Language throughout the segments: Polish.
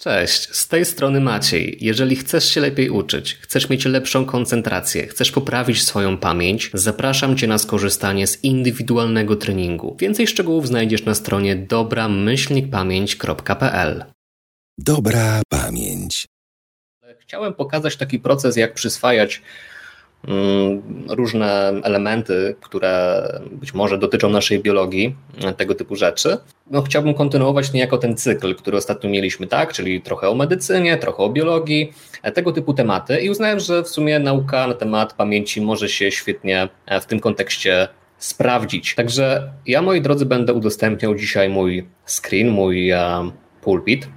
Cześć, z tej strony Maciej. Jeżeli chcesz się lepiej uczyć, chcesz mieć lepszą koncentrację, chcesz poprawić swoją pamięć, zapraszam Cię na skorzystanie z indywidualnego treningu. Więcej szczegółów znajdziesz na stronie dobra-pamięć.pl. Dobra pamięć. Chciałem pokazać taki proces, jak przyswajać różne elementy, które być może dotyczą naszej biologii, tego typu rzeczy. No, chciałbym kontynuować niejako ten cykl, który ostatnio mieliśmy, tak? Czyli trochę o medycynie, trochę o biologii, tego typu tematy i uznałem, że w sumie nauka na temat pamięci może się świetnie w tym kontekście sprawdzić. Także ja, moi drodzy, będę udostępniał dzisiaj mój screen, mój pulpit,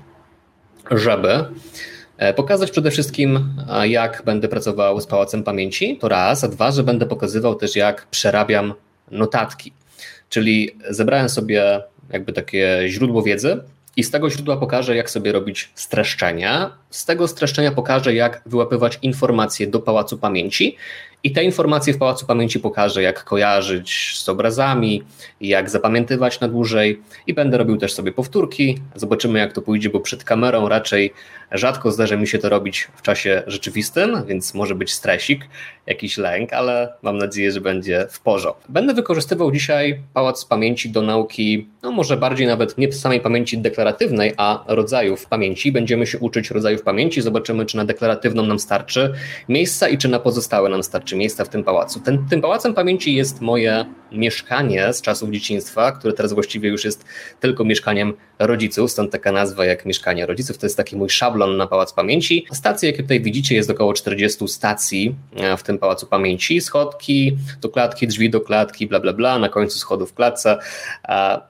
żeby E, pokazać przede wszystkim, jak będę pracował z pałacem pamięci, to raz, a dwa, że będę pokazywał też, jak przerabiam notatki. Czyli zebrałem sobie jakby takie źródło wiedzy i z tego źródła pokażę, jak sobie robić streszczenia. Z tego streszczenia pokażę, jak wyłapywać informacje do pałacu pamięci i te informacje w Pałacu Pamięci pokażę, jak kojarzyć z obrazami, jak zapamiętywać na dłużej i będę robił też sobie powtórki. Zobaczymy, jak to pójdzie, bo przed kamerą raczej rzadko zdarza mi się to robić w czasie rzeczywistym, więc może być stresik, jakiś lęk, ale mam nadzieję, że będzie w porządku. Będę wykorzystywał dzisiaj Pałac Pamięci do nauki, no może bardziej nawet nie samej pamięci deklaratywnej, a rodzajów pamięci. Będziemy się uczyć rodzajów pamięci, zobaczymy, czy na deklaratywną nam starczy miejsca i czy na pozostałe nam starczy czy miejsca w tym pałacu. Ten, tym pałacem pamięci jest moje mieszkanie z czasów dzieciństwa, które teraz właściwie już jest tylko mieszkaniem rodziców, stąd taka nazwa jak mieszkanie rodziców. To jest taki mój szablon na pałac pamięci. Stacji, jakie tutaj widzicie, jest około 40 stacji e, w tym pałacu pamięci. Schodki do klatki, drzwi do klatki, bla, bla, bla, na końcu schodów klatce.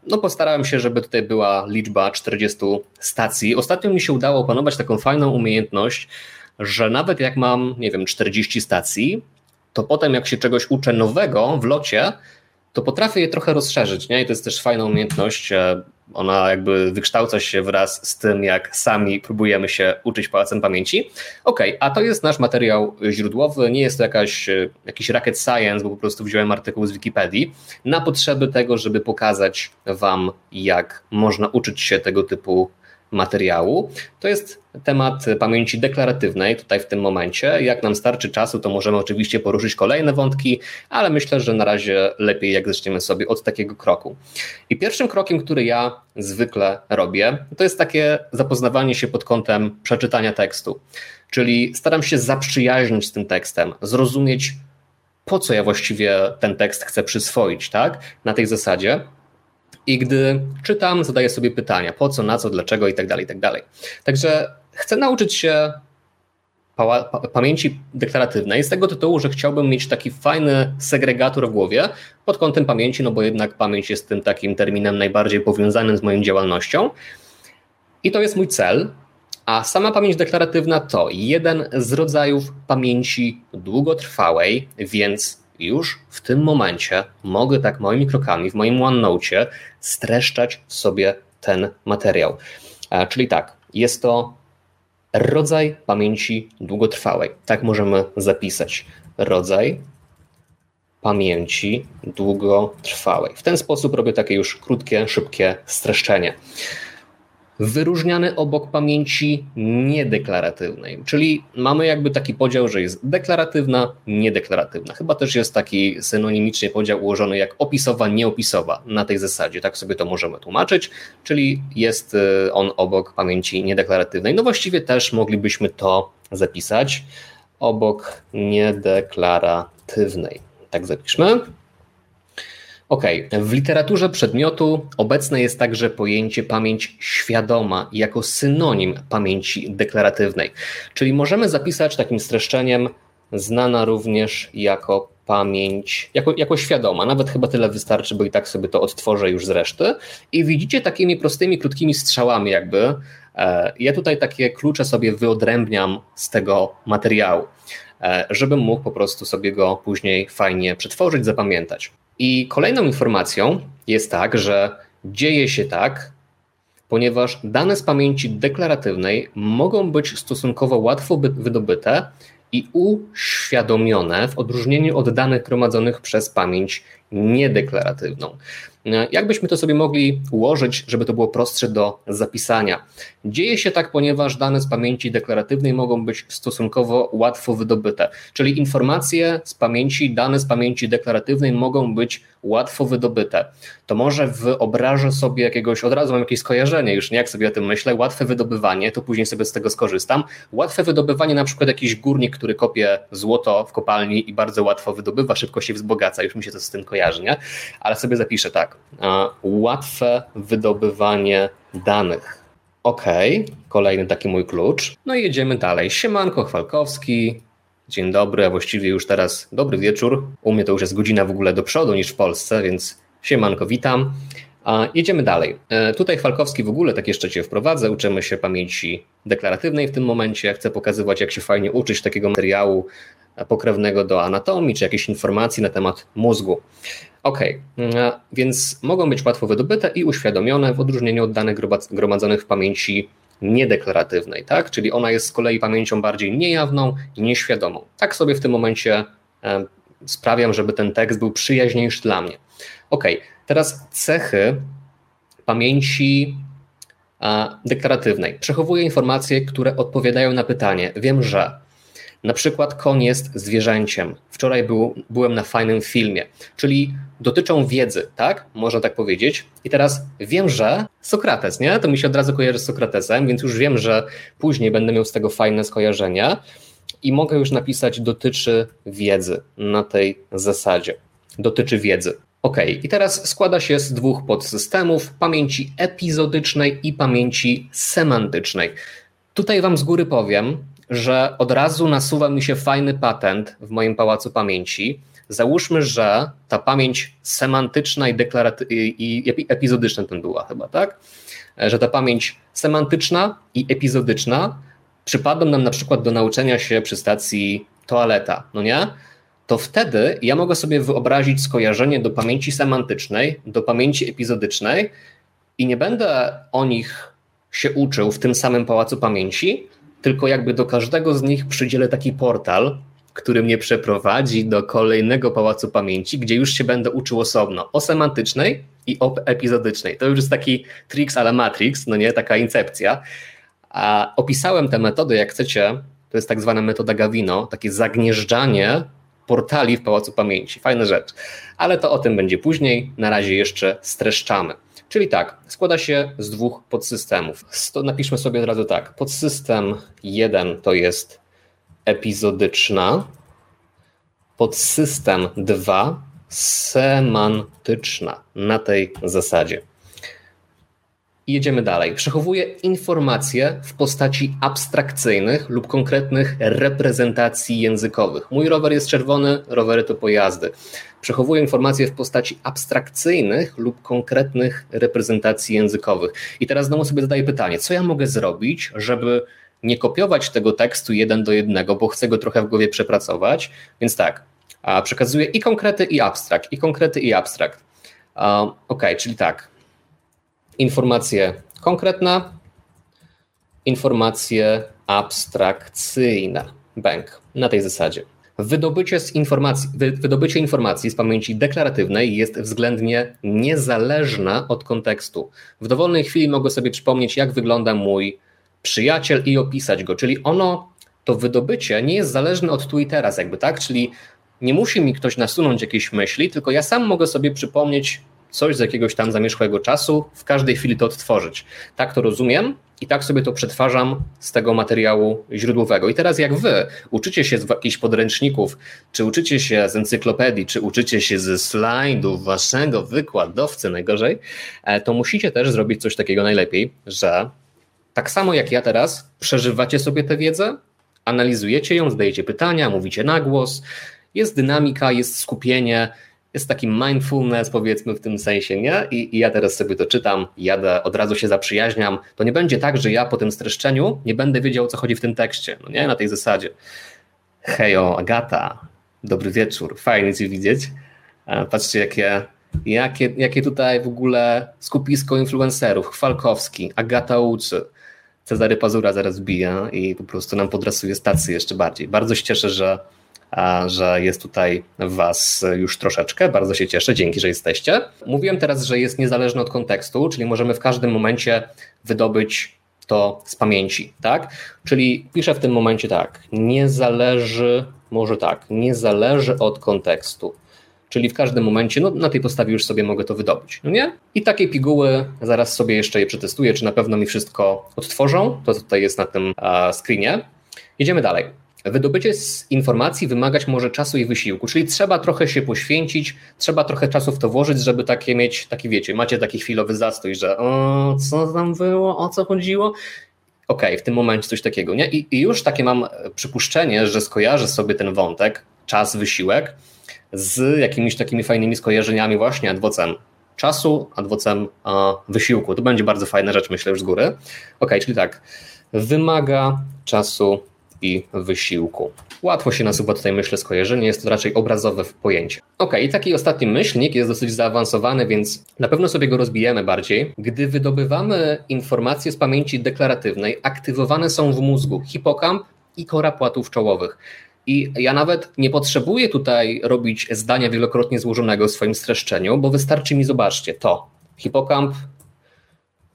No postarałem się, żeby tutaj była liczba 40 stacji. Ostatnio mi się udało opanować taką fajną umiejętność, że nawet jak mam, nie wiem, 40 stacji, to potem jak się czegoś uczę nowego w locie, to potrafię je trochę rozszerzyć, nie? I to jest też fajna umiejętność. E, ona jakby wykształca się wraz z tym, jak sami próbujemy się uczyć pałacem pamięci. Ok, a to jest nasz materiał źródłowy. Nie jest to jakaś, e, jakiś rocket science, bo po prostu wziąłem artykuł z Wikipedii na potrzeby tego, żeby pokazać Wam, jak można uczyć się tego typu materiału. To jest temat pamięci deklaratywnej tutaj w tym momencie. Jak nam starczy czasu, to możemy oczywiście poruszyć kolejne wątki, ale myślę, że na razie lepiej jak zaczniemy sobie od takiego kroku. I pierwszym krokiem, który ja zwykle robię, to jest takie zapoznawanie się pod kątem przeczytania tekstu. Czyli staram się zaprzyjaźnić z tym tekstem, zrozumieć po co ja właściwie ten tekst chcę przyswoić, tak? Na tej zasadzie. I gdy czytam, zadaję sobie pytania, po co, na co, dlaczego i tak dalej, i tak dalej. Także chcę nauczyć się pamięci deklaratywnej z tego tytułu, że chciałbym mieć taki fajny segregator w głowie pod kątem pamięci, no bo jednak pamięć jest tym takim terminem najbardziej powiązanym z moją działalnością. I to jest mój cel. A sama pamięć deklaratywna to jeden z rodzajów pamięci długotrwałej, więc już w tym momencie mogę tak moimi krokami w moim OneNote streszczać sobie ten materiał. E, czyli tak, jest to rodzaj pamięci długotrwałej. Tak możemy zapisać. Rodzaj pamięci długotrwałej. W ten sposób robię takie już krótkie, szybkie streszczenie wyróżniany obok pamięci niedeklaratywnej. Czyli mamy jakby taki podział, że jest deklaratywna, niedeklaratywna. Chyba też jest taki synonimicznie podział ułożony jak opisowa, nieopisowa na tej zasadzie. Tak sobie to możemy tłumaczyć, czyli jest y, on obok pamięci niedeklaratywnej. No właściwie też moglibyśmy to zapisać obok niedeklaratywnej. Tak zapiszmy. Ok, w literaturze przedmiotu obecne jest także pojęcie pamięć świadoma jako synonim pamięci deklaratywnej. Czyli możemy zapisać takim streszczeniem znana również jako pamięć, jako, jako świadoma. Nawet chyba tyle wystarczy, bo i tak sobie to odtworzę już z reszty. I widzicie takimi prostymi, krótkimi strzałami jakby. E, ja tutaj takie klucze sobie wyodrębniam z tego materiału, żebym mógł po prostu sobie go później fajnie przetworzyć, zapamiętać. I kolejną informacją jest tak, że dzieje się tak, ponieważ dane z pamięci deklaratywnej mogą być stosunkowo łatwo wydobyte i uświadomione w odróżnieniu od danych gromadzonych przez pamięć niedeklaratywną. Jakbyśmy to sobie mogli ułożyć, żeby to było prostsze do zapisania? Dzieje się tak, ponieważ dane z pamięci deklaratywnej mogą być stosunkowo łatwo wydobyte, czyli informacje z pamięci, dane z pamięci deklaratywnej mogą być łatwo wydobyte. To może wyobrażę sobie jakiegoś, od razu mam jakieś skojarzenie, już nie jak sobie o tym myślę, łatwe wydobywanie, to później sobie z tego skorzystam. Łatwe wydobywanie, na przykład jakiś górnik, który kopie złoto w kopalni i bardzo łatwo wydobywa, szybko się wzbogaca, już mi się to z tym kojarzy, nie? Ale sobie zapiszę tak. Łatwe wydobywanie danych. OK, kolejny taki mój klucz. No i jedziemy dalej. Siemanko Chwalkowski, Dzień dobry, a właściwie już teraz dobry wieczór. U mnie to już jest godzina w ogóle do przodu niż w Polsce, więc siemanko, witam. A jedziemy dalej. E, tutaj Falkowski w ogóle tak jeszcze Cię wprowadzę. Uczymy się pamięci deklaratywnej w tym momencie. Chcę pokazywać, jak się fajnie uczyć takiego materiału pokrewnego do anatomii, czy jakiejś informacji na temat mózgu. Ok, e, więc mogą być łatwo wydobyte i uświadomione w odróżnieniu od danych gromadzonych w pamięci niedeklaratywnej, tak? Czyli ona jest z kolei pamięcią bardziej niejawną nieświadomą. Tak sobie w tym momencie e, sprawiam, żeby ten tekst był przyjaźniejszy dla mnie. Ok, teraz cechy pamięci deklaratywnej. Przechowuję informacje, które odpowiadają na pytanie. Wiem, że na przykład koń jest zwierzęciem. Wczoraj był, byłem na fajnym filmie, czyli dotyczą wiedzy, tak? Można tak powiedzieć. I teraz wiem, że Sokrates, nie? To mi się od razu kojarzy z Sokratesem, więc już wiem, że później będę miał z tego fajne skojarzenia i mogę już napisać dotyczy wiedzy na tej zasadzie. Dotyczy wiedzy. Ok, i teraz składa się z dwóch podsystemów: pamięci epizodycznej i pamięci semantycznej. Tutaj Wam z góry powiem, że od razu nasuwa mi się fajny patent w moim pałacu pamięci. Załóżmy, że ta pamięć semantyczna i, deklaraty- i epizodyczna ten była chyba, tak? Że ta pamięć semantyczna i epizodyczna przypadną nam na przykład do nauczenia się przy stacji toaleta, no nie? To wtedy ja mogę sobie wyobrazić skojarzenie do pamięci semantycznej, do pamięci epizodycznej i nie będę o nich się uczył w tym samym pałacu pamięci, tylko jakby do każdego z nich przydzielę taki portal, który mnie przeprowadzi do kolejnego pałacu pamięci, gdzie już się będę uczył osobno o semantycznej i o epizodycznej. To już jest taki tricks ale Matrix, no nie, taka incepcja. A opisałem tę metodę, jak chcecie, to jest tak zwana metoda Gavino, takie zagnieżdżanie portali w pałacu pamięci. Fajna rzecz. Ale to o tym będzie później. Na razie jeszcze streszczamy. Czyli tak, składa się z dwóch podsystemów. Napiszmy sobie od razu tak. Podsystem jeden to jest epizodyczna, podsystem dwa semantyczna na tej zasadzie. I jedziemy dalej. Przechowuje informacje w postaci abstrakcyjnych lub konkretnych reprezentacji językowych. Mój rower jest czerwony, rowery to pojazdy. Przechowuje informacje w postaci abstrakcyjnych lub konkretnych reprezentacji językowych. I teraz znowu sobie zadaję pytanie, co ja mogę zrobić, żeby nie kopiować tego tekstu jeden do jednego, bo chcę go trochę w głowie przepracować. Więc tak, przekazuję i konkrety, i abstrakt, i konkrety, i abstrakt. Ok, czyli tak, informacje konkretne, informacje abstrakcyjne. Bank na tej zasadzie. Wydobycie, z informacji, wydobycie informacji z pamięci deklaratywnej jest względnie niezależne od kontekstu. W dowolnej chwili mogę sobie przypomnieć, jak wygląda mój przyjaciel i opisać go, czyli ono, to wydobycie nie jest zależne od tu i teraz, jakby tak, czyli nie musi mi ktoś nasunąć jakiejś myśli, tylko ja sam mogę sobie przypomnieć coś z jakiegoś tam zamierzchłego czasu, w każdej chwili to odtworzyć. Tak to rozumiem i tak sobie to przetwarzam z tego materiału źródłowego. I teraz jak wy uczycie się z jakichś podręczników, czy uczycie się z encyklopedii, czy uczycie się ze slajdów waszego wykładowcy najgorzej, e, to musicie też zrobić coś takiego najlepiej, że tak samo jak ja teraz przeżywacie sobie tę wiedzę, analizujecie ją, zadajecie pytania, mówicie na głos, jest dynamika, jest skupienie, jest taki mindfulness, powiedzmy w tym sensie, nie? I, I, ja teraz sobie to czytam, jadę, od razu się zaprzyjaźniam. To nie będzie tak, że ja po tym streszczeniu nie będę wiedział, co chodzi w tym tekście, no nie? Na tej zasadzie. Hejo, Agata, dobry wieczór, fajnie Cię widzieć. Patrzcie, jakie, jakie, jakie tutaj w ogóle skupisko influencerów. Chwalkowski, Agata uczy. Cezary Pazura zaraz bija i po prostu nam podrasuje stację jeszcze bardziej. Bardzo się cieszę, że że jest tutaj Was już troszeczkę. Bardzo się cieszę, dzięki, że jesteście. Mówiłem teraz, że jest niezależny od kontekstu, czyli możemy w każdym momencie wydobyć to z pamięci, tak? Czyli piszę w tym momencie tak, nie zależy, może tak, nie zależy od kontekstu. Czyli w każdym momencie, no na tej podstawie już sobie mogę to wydobyć, no nie? I takiej piguły zaraz sobie jeszcze je przetestuję, czy na pewno mi wszystko odtworzą. To tutaj jest na tym screenie. Idziemy dalej. Wydobycie z informacji wymagać może czasu i wysiłku, czyli trzeba trochę się poświęcić, trzeba trochę czasu w to włożyć, żeby takie mieć, taki wiecie, macie taki chwilowy zastój, że o, co tam było, o co chodziło? Okej, okay, w tym momencie coś takiego, nie? I, I już takie mam przypuszczenie, że skojarzę sobie ten wątek, czas, wysiłek, z jakimiś takimi fajnymi skojarzeniami właśnie adwocem czasu, adwocem wysiłku. To będzie bardzo fajna rzecz, myślę już z góry. Ok, czyli tak, wymaga czasu i wysiłku. Łatwo się nasuwa tutaj, myślę, skojarzenie, jest to raczej obrazowe pojęcie. Ok, i taki ostatni myślnik jest dosyć zaawansowany, więc na pewno sobie go rozbijemy bardziej. Gdy wydobywamy informacje z pamięci deklaratywnej, aktywowane są w mózgu hipokamp i kora płatów czołowych. I ja nawet nie potrzebuję tutaj robić zdania wielokrotnie złożonego w swoim streszczeniu, bo wystarczy mi, zobaczcie, to hipokamp,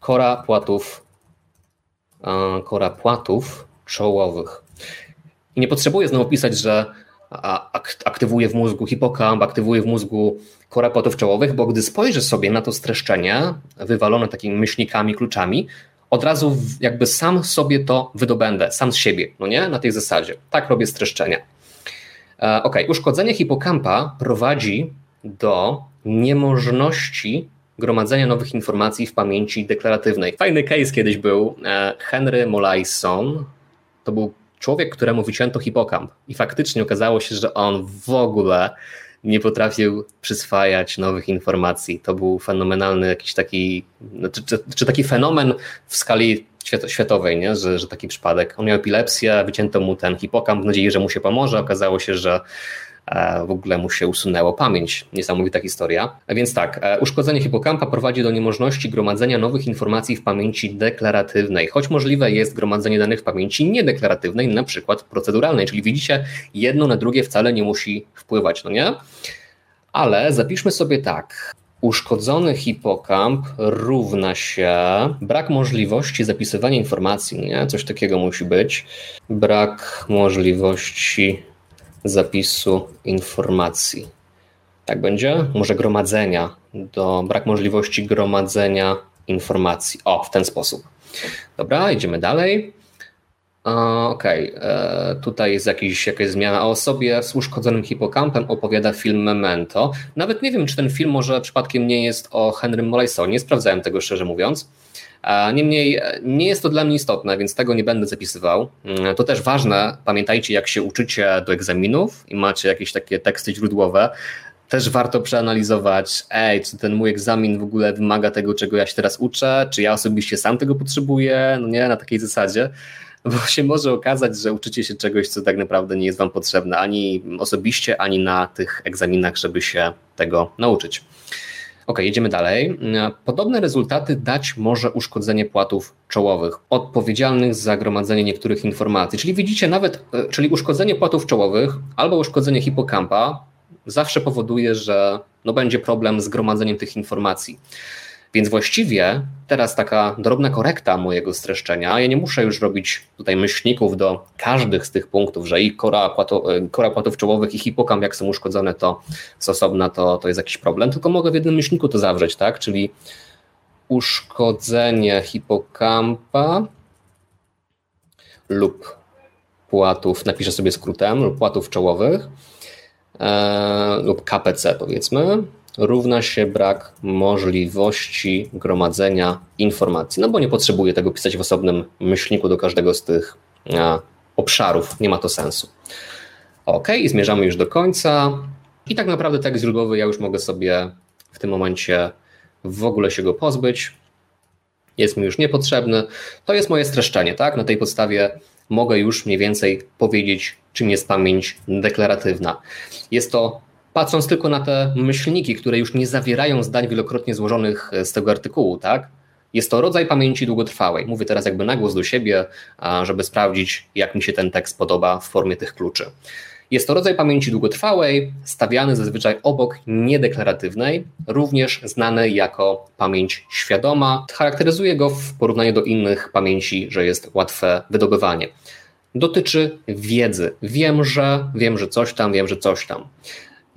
kora płatów, kora płatów czołowych. I nie potrzebuję znowu pisać, że aktywuje w mózgu hipokamp, aktywuje w mózgu kora płatów czołowych, bo gdy spojrzę sobie na to streszczenie, wywalone takimi myślnikami, kluczami, od razu jakby sam sobie to wydobędę, sam z siebie, no nie? Na tej zasadzie. Tak robię streszczenia. E, ok, uszkodzenie hipokampa prowadzi do niemożności gromadzenia nowych informacji w pamięci deklaratywnej. Fajny case kiedyś był. E, Henry Molaison to był człowiek, któremu wycięto hipokamp i faktycznie okazało się, że on w ogóle nie potrafił przyswajać nowych informacji. To był fenomenalny jakiś taki, czy, czy, czy taki fenomen w skali światowej, nie? Że, że taki przypadek. On miał epilepsję, wycięto mu ten hipokamp w nadziei, że mu się pomoże. Okazało się, że w ogóle mu się usunęło pamięć. Niesamowita historia. A więc tak, e, uszkodzenie hipokampa prowadzi do niemożności gromadzenia nowych informacji w pamięci deklaratywnej, choć możliwe jest gromadzenie danych w pamięci niedeklaratywnej, na przykład proceduralnej, czyli widzicie, jedno na drugie wcale nie musi wpływać, no nie? Ale zapiszmy sobie tak. Uszkodzony hipokamp równa się brak możliwości zapisywania informacji, nie? Coś takiego musi być. Brak możliwości zapisu informacji. Tak będzie? Może gromadzenia, do brak możliwości gromadzenia informacji. O, w ten sposób. Dobra, idziemy dalej. Okej, okay. E, tutaj jest jakiś, jakaś zmiana o osobie z uszkodzonym hipokampem, opowiada film Memento. Nawet nie wiem, czy ten film może przypadkiem nie jest o Henrym Morrisonie, nie sprawdzałem tego szczerze mówiąc. Niemniej e, nie jest to dla mnie istotne, więc tego nie będę zapisywał. Mm, to też ważne, pamiętajcie jak się uczycie do egzaminów i macie jakieś takie teksty źródłowe, też warto przeanalizować, ej, czy ten mój egzamin w ogóle wymaga tego, czego ja się teraz uczę, czy ja osobiście sam tego potrzebuję, no nie, na takiej zasadzie bo się może okazać, że uczycie się czegoś, co tak naprawdę nie jest Wam potrzebne ani osobiście, ani na tych egzaminach, żeby się tego nauczyć. Ok, jedziemy dalej. Podobne rezultaty dać może uszkodzenie płatów czołowych, odpowiedzialnych za gromadzenie niektórych informacji. Czyli widzicie, nawet, e, czyli uszkodzenie płatów czołowych albo uszkodzenie hipokampa zawsze powoduje, że no będzie problem z gromadzeniem tych informacji. Więc właściwie teraz taka drobna korekta mojego streszczenia. Ja nie muszę już robić tutaj myślników do każdych z tych punktów, że i kora, płato, e, kora płatów czołowych i hipokam, jak są uszkodzone, to z osobna to, to jest jakiś problem, tylko mogę w jednym myślniku to zawrzeć, tak? Czyli uszkodzenie hipokampa lub płatów, napiszę sobie skrótem, lub płatów czołowych e, lub KPC powiedzmy, równa się brak możliwości gromadzenia informacji. No bo nie potrzebuję tego pisać w osobnym myślniku do każdego z tych obszarów. Nie ma to sensu. Ok, i zmierzamy już do końca. I tak naprawdę tekst źródłowy ja już mogę sobie w tym momencie w ogóle się go pozbyć. Jest mi już niepotrzebny. To jest moje streszczenie, tak? Na tej podstawie mogę już mniej więcej powiedzieć, czym jest pamięć deklaratywna. Jest to patrząc tylko na te myślniki, które już nie zawierają zdań wielokrotnie złożonych z tego artykułu, tak? Jest to rodzaj pamięci długotrwałej. Mówię teraz jakby na głos do siebie, żeby sprawdzić, jak mi się ten tekst podoba w formie tych kluczy. Jest to rodzaj pamięci długotrwałej, stawiany zazwyczaj obok niedeklaratywnej, również znany jako pamięć świadoma. Charakteryzuje go w porównaniu do innych pamięci, że jest łatwe wydobywanie. Dotyczy wiedzy. Wiem, że, wiem, że coś tam, wiem, że coś tam.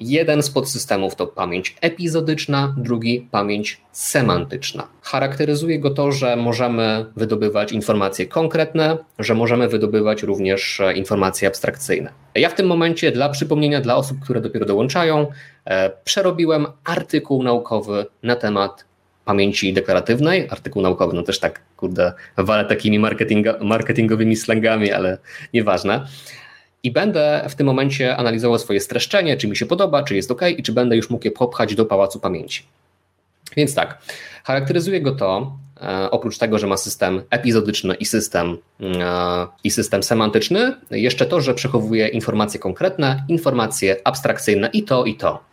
Jeden z podsystemów to pamięć epizodyczna, drugi pamięć semantyczna. Charakteryzuje go to, że możemy wydobywać informacje konkretne, że możemy wydobywać również e, informacje abstrakcyjne. Ja w tym momencie, dla przypomnienia dla osób, które dopiero dołączają, e, przerobiłem artykuł naukowy na temat pamięci deklaratywnej, artykuł naukowy, no też tak, kurde, walę takimi marketingowymi slangami, ale nieważne i będę w tym momencie analizował swoje streszczenie, czy mi się podoba, czy jest ok i czy będę już mógł je popchać do pałacu pamięci. Więc tak, charakteryzuje go to, e, oprócz tego, że ma system epizodyczny i system, e, i system semantyczny, jeszcze to, że przechowuje informacje konkretne, informacje abstrakcyjne i to, i to.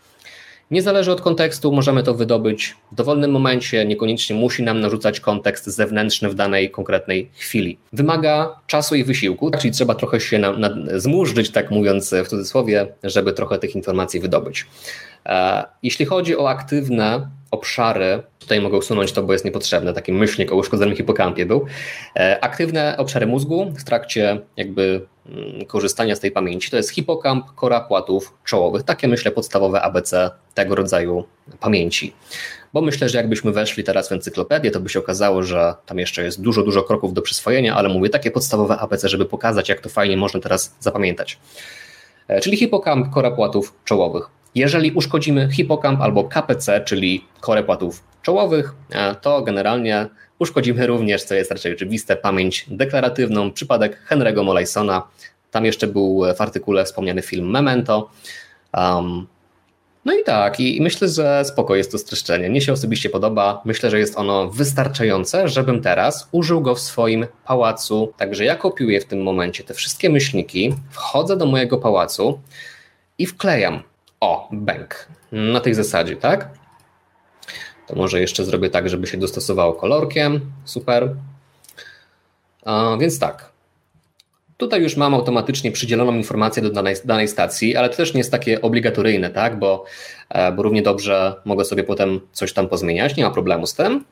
Nie zależy od kontekstu, możemy to wydobyć w dowolnym momencie, niekoniecznie musi nam narzucać kontekst zewnętrzny w danej konkretnej chwili. Wymaga czasu i wysiłku, czyli trzeba trochę się na, na, zmurzyć, tak mówiąc w cudzysłowie, żeby trochę tych informacji wydobyć. E, jeśli chodzi o aktywne obszary, tutaj mogę usunąć to, bo jest niepotrzebne, taki myślnik o uszkodzonym hipokampie był, e, aktywne obszary mózgu w trakcie jakby mm, korzystania z tej pamięci to jest hipokamp, kora płatów czołowych, takie myślę podstawowe ABC tego rodzaju pamięci. Bo myślę, że jakbyśmy weszli teraz w encyklopedię, to by się okazało, że tam jeszcze jest dużo, dużo kroków do przyswojenia, ale mówię takie podstawowe ABC, żeby pokazać, jak to fajnie można teraz zapamiętać. E, czyli hipokamp, kora płatów czołowych. Jeżeli uszkodzimy hipokamp albo KPC, czyli korę płatów czołowych, e, to generalnie uszkodzimy również, co jest raczej oczywiste, pamięć deklaratywną. Przypadek Henry'ego Molaysona. Tam jeszcze był w artykule wspomniany film Memento. Um, no i tak, i myślę, że spoko jest to streszczenie. Mnie się osobiście podoba. Myślę, że jest ono wystarczające, żebym teraz użył go w swoim pałacu. Także ja kopiuję w tym momencie te wszystkie myślniki, wchodzę do mojego pałacu i wklejam o, bank. Na tej zasadzie, tak? To może jeszcze zrobię tak, żeby się dostosowało kolorkiem. Super. A, więc tak. Tutaj już mam automatycznie przydzieloną informację do danej, danej stacji, ale to też nie jest takie obligatoryjne, tak? Bo, e, bo równie dobrze mogę sobie potem coś tam pozmieniać, nie ma problemu z tym.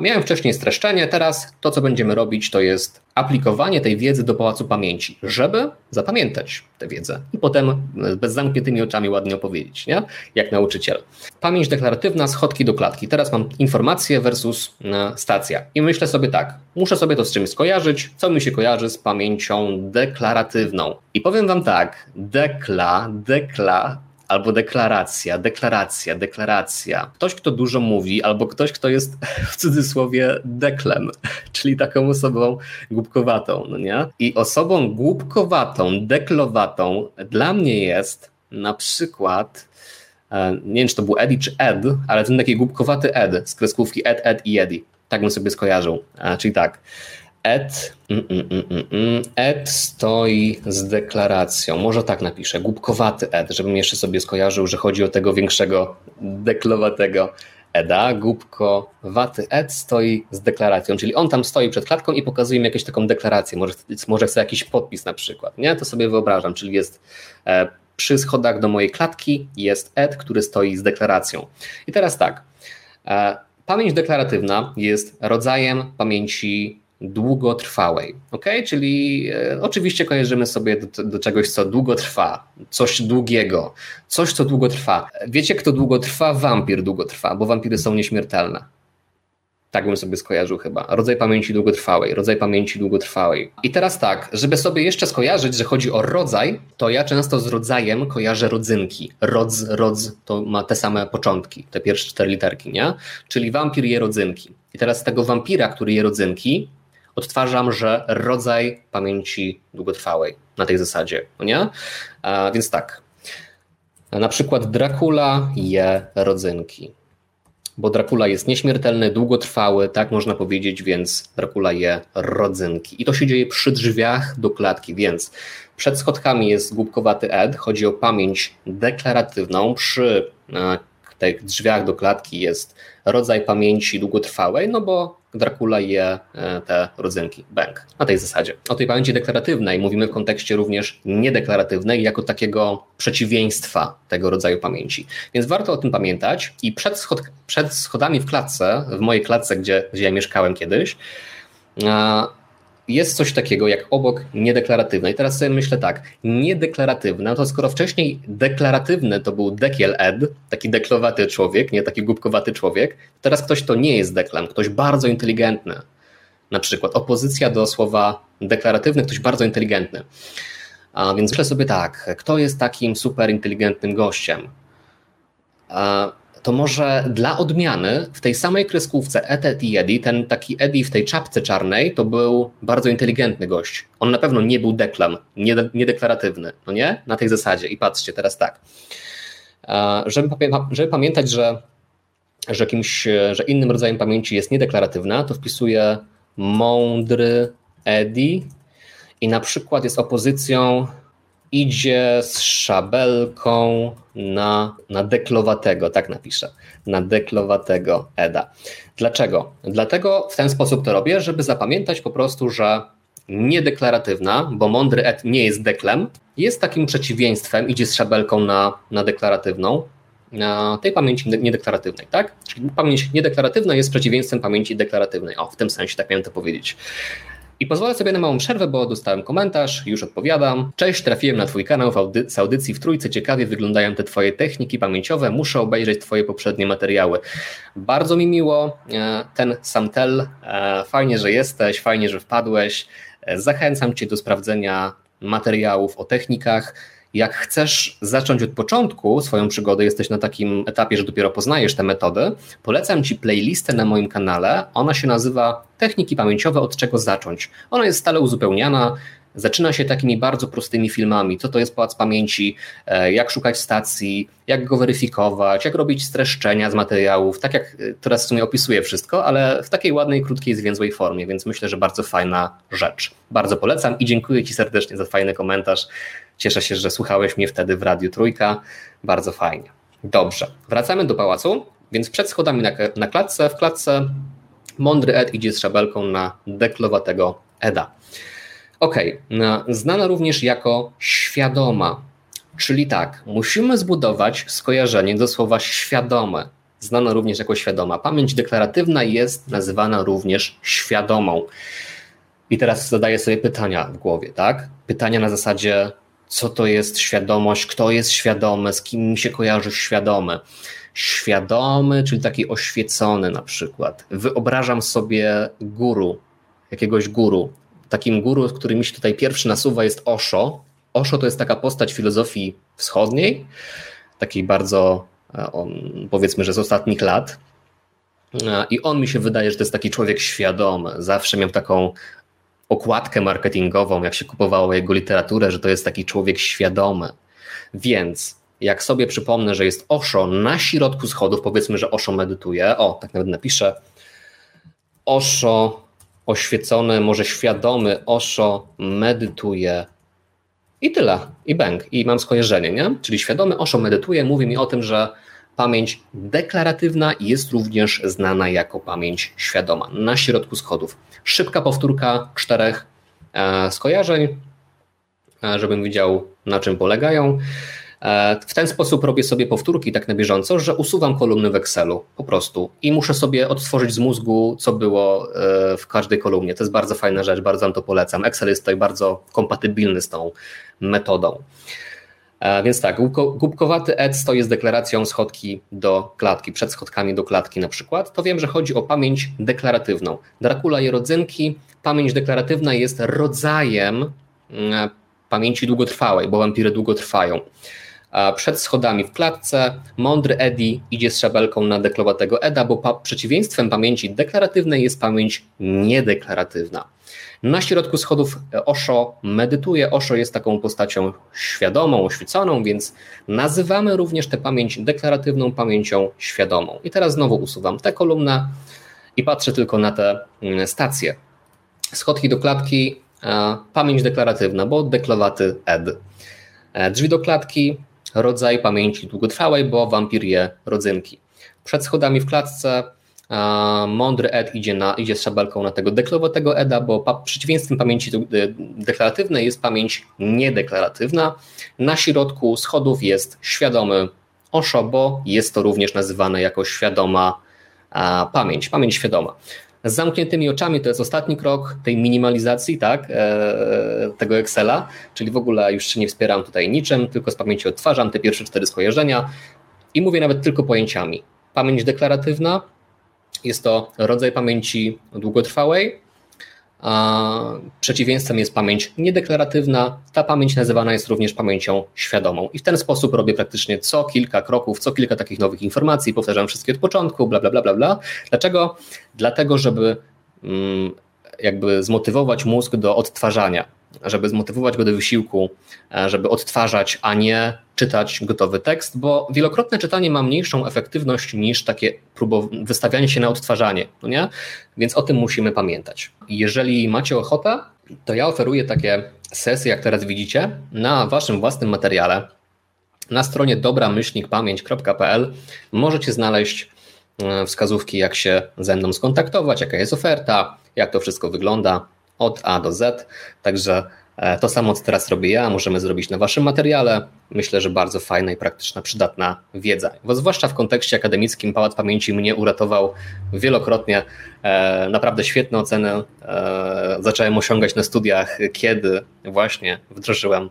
Miałem wcześniej streszczenie, teraz to, co będziemy robić, to jest aplikowanie tej wiedzy do pałacu pamięci, żeby zapamiętać tę wiedzę i potem bez zamkniętymi oczami ładnie opowiedzieć, nie? jak nauczyciel. Pamięć deklaratywna, schodki do klatki. Teraz mam informacje versus e, stacja. I myślę sobie tak, muszę sobie to z czymś skojarzyć, co mi się kojarzy z pamięcią deklaratywną. I powiem Wam tak, dekla, dekla albo deklaracja, deklaracja, deklaracja. Ktoś, kto dużo mówi, albo ktoś, kto jest w cudzysłowie deklem, czyli taką osobą głupkowatą, no nie? I osobą głupkowatą, deklowatą dla mnie jest na przykład e, nie wiem, czy to był Eddie czy Ed, ale ten taki głupkowaty Ed z kreskówki Ed, Ed i Eddie. Tak bym sobie skojarzył. Czyli tak, Ed, mm, mm, mm, Ed stoi z deklaracją. Może tak napiszę. Głupkowaty Ed, żebym jeszcze sobie skojarzył, że chodzi o tego większego, deklowatego Eda. Głupkowaty Ed stoi z deklaracją, czyli on tam stoi przed klatką i pokazuje mi jakąś taką deklarację. Może, może chce jakiś podpis na przykład. Nie? To sobie wyobrażam, czyli jest e, przy schodach do mojej klatki jest Ed, który stoi z deklaracją. I teraz tak. E, pamięć deklaratywna jest rodzajem pamięci długotrwałej. ok? Czyli e, oczywiście kojarzymy sobie do, do, czegoś, co długo trwa, coś długiego, coś, co długo trwa. Wiecie, kto długo trwa? Wampir długo trwa, bo wampiry są nieśmiertelne. Tak bym sobie skojarzył chyba. Rodzaj pamięci długotrwałej, rodzaj pamięci długotrwałej. I teraz tak, żeby sobie jeszcze skojarzyć, że chodzi o rodzaj, to ja często z rodzajem kojarzę rodzynki. Rodz, rodz to ma te same początki, te pierwsze cztery literki, nie? Czyli wampir je rodzynki. I teraz tego wampira, który je rodzynki, odtwarzam, że rodzaj pamięci długotrwałej na tej zasadzie, no nie? A, więc tak, na przykład Dracula je rodzynki, bo Dracula jest nieśmiertelny, długotrwały, tak można powiedzieć, więc Dracula je rodzynki. I to się dzieje przy drzwiach do klatki, więc przed schodkami jest głupkowaty Ed, chodzi o pamięć deklaratywną, przy tych drzwiach do klatki jest rodzaj pamięci długotrwałej, no bo Dracula je e, te rodzynki, bank, na tej zasadzie. O tej pamięci deklaratywnej mówimy w kontekście również niedeklaratywnej, jako takiego przeciwieństwa tego rodzaju pamięci. Więc warto o tym pamiętać i przed, schod przed schodami w klatce, w mojej klatce, gdzie, gdzie ja mieszkałem kiedyś, jest coś takiego jak obok niedeklaratywne. I teraz sobie myślę tak, niedeklaratywne, no to skoro wcześniej deklaratywny to był dekiel ed, taki deklowaty człowiek, nie taki głupkowaty człowiek, teraz ktoś to nie jest deklam, ktoś bardzo inteligentny. Na przykład opozycja do słowa deklaratywny, ktoś bardzo inteligentny. A więc myślę sobie tak, kto jest takim super inteligentnym gościem? A to może dla odmiany w tej samej kreskówce Etet i Eddie, ten taki Eddie w tej czapce czarnej, to był bardzo inteligentny gość. On na pewno nie był deklam, niedeklaratywny, no nie? Na tej zasadzie. I patrzcie teraz tak. Żeby, żeby pamiętać, że, że, kimś, że innym rodzajem pamięci jest niedeklaratywna, to wpisuję mądry Eddie i na przykład jest opozycją idzie z szabelką na, na deklowatego, tak napiszę, na deklowatego Eda. Dlaczego? Dlatego w ten sposób to robię, żeby zapamiętać po prostu, że niedeklaratywna, bo mądry Ed nie jest deklem, jest takim przeciwieństwem, idzie z szabelką na, na deklaratywną, na tej pamięci niedeklaratywnej, tak? Czyli pamięć niedeklaratywna jest przeciwieństwem pamięci deklaratywnej. O, w tym sensie tak miałem to powiedzieć. I pozwolę sobie na małą przerwę, bo dostałem komentarz, już odpowiadam. Cześć, trafiłem na Twój kanał audy z audycji w Trójce. Ciekawie wyglądają te Twoje techniki pamięciowe. Muszę obejrzeć Twoje poprzednie materiały. Bardzo mi miło. E, ten Samtel, e, fajnie, że jesteś, fajnie, że wpadłeś. E, zachęcam Cię do sprawdzenia materiałów o technikach jak chcesz zacząć od początku swoją przygodę, jesteś na takim etapie, że dopiero poznajesz te metody, polecam Ci playlistę na moim kanale. Ona się nazywa Techniki pamięciowe, od czego zacząć. Ona jest stale uzupełniana. Zaczyna się takimi bardzo prostymi filmami, co to jest pałac pamięci, e, jak szukać stacji, jak go weryfikować, jak robić streszczenia z materiałów, tak jak e, teraz w sumie opisuję wszystko, ale w takiej ładnej, krótkiej, zwięzłej formie, więc myślę, że bardzo fajna rzecz. Bardzo polecam i dziękuję Ci serdecznie za fajny komentarz. Cieszę się, że słuchałeś mnie wtedy w Radiu Trójka. Bardzo fajnie. Dobrze, wracamy do pałacu, więc przed schodami na, na klatce, w klatce mądry Ed idzie z szabelką na deklowatego Eda. Ok, znana również jako świadoma, czyli tak, musimy zbudować skojarzenie do słowa świadome, znana również jako świadoma. Pamięć deklaratywna jest nazywana również świadomą. I teraz zadaję sobie pytania w głowie, tak? Pytania na zasadzie, co to jest świadomość, kto jest świadomy, z kim mi się kojarzy świadomy. Świadomy, czyli taki oświecony na przykład. Wyobrażam sobie guru, jakiegoś guru. Takim guru, który mi się tutaj pierwszy nasuwa jest Osho. Osho to jest taka postać filozofii wschodniej, takiej bardzo e, powiedzmy, że z ostatnich lat. E, I on mi się wydaje, że to jest taki człowiek świadomy. Zawsze miał taką okładkę marketingową, jak się kupowało jego literaturę, że to jest taki człowiek świadomy. Więc jak sobie przypomnę, że jest Osho na środku schodów, powiedzmy, że Osho medytuje, o, tak nawet napiszę, Osho oświecony, może świadomy Osho medytuje i tyle, i bęk, i mam skojarzenie, nie? Czyli świadomy Osho medytuje, mówi mi o tym, że Pamięć deklaratywna jest również znana jako pamięć świadoma na środku schodów. Szybka powtórka czterech e, skojarzeń, e, żebym widział na czym polegają. E, w ten sposób robię sobie powtórki tak na bieżąco, że usuwam kolumny w Excelu po prostu i muszę sobie odtworzyć z mózgu, co było w każdej kolumnie. To jest bardzo fajna rzecz, bardzo Wam to polecam. Excel jest tutaj bardzo kompatybilny z tą metodą. E, więc tak, głupkowaty ed stoi z deklaracją schodki do klatki, przed schodkami do klatki na przykład, to wiem, że chodzi o pamięć deklaratywną. Dracula i rodzynki, pamięć deklaratywna jest rodzajem mm, pamięci długotrwałej, bo wampiry długo trwają. Przed schodami w klatce mądry Eddie idzie z szabelką na deklowatego Eda, bo pa przeciwieństwem pamięci deklaratywnej jest pamięć niedeklaratywna. Na środku schodów Osho medytuje. Osho jest taką postacią świadomą, oświeconą, więc nazywamy również tę pamięć deklaratywną pamięcią świadomą. I teraz znowu usuwam tę kolumnę i patrzę tylko na te mm, stacje. Schodki do klatki, pamięć deklaratywna, bo deklowaty ed. E, drzwi do klatki, rodzaj pamięci długotrwałej, bo wampir je rodzynki. Przed schodami w klatce mądry Ed idzie, na, idzie z szabelką na tego deklarowatego Eda, bo pa, przeciwieństwem pamięci deklaratywnej jest pamięć niedeklaratywna. Na środku schodów jest świadomy Osho, bo jest to również nazywane jako świadoma pamięć, pamięć świadoma. Z zamkniętymi oczami to jest ostatni krok tej minimalizacji tak, e, tego Excela, czyli w ogóle już się nie wspieram tutaj niczym, tylko z pamięci odtwarzam te pierwsze cztery skojarzenia i mówię nawet tylko pojęciami. Pamięć deklaratywna, jest to rodzaj pamięci długotrwałej, a przeciwieństwem jest pamięć niedeklaratywna. Ta pamięć nazywana jest również pamięcią świadomą. I w ten sposób robię praktycznie co kilka kroków, co kilka takich nowych informacji, powtarzam wszystkie od początku, bla, bla, bla, bla, bla. Dlaczego? Dlatego, żeby mm, jakby zmotywować mózg do odtwarzania żeby zmotywować go do wysiłku, e, żeby odtwarzać, a nie czytać gotowy tekst, bo wielokrotne czytanie ma mniejszą efektywność niż takie wystawianie się na odtwarzanie, no nie? Więc o tym musimy pamiętać. Jeżeli macie ochotę, to ja oferuję takie sesje, jak teraz widzicie, na waszym własnym materiale. Na stronie dobramyślnikpamięć.pl możecie znaleźć e, wskazówki, jak się ze mną skontaktować, jaka jest oferta, jak to wszystko wygląda od A do Z. Także e, to samo, co teraz robię ja, możemy zrobić na Waszym materiale. Myślę, że bardzo fajna i praktyczna, przydatna wiedza. Bo zwłaszcza w kontekście akademickim Pałac Pamięci mnie uratował wielokrotnie. E, naprawdę świetne oceny e, zacząłem osiągać na studiach, kiedy właśnie wdrożyłem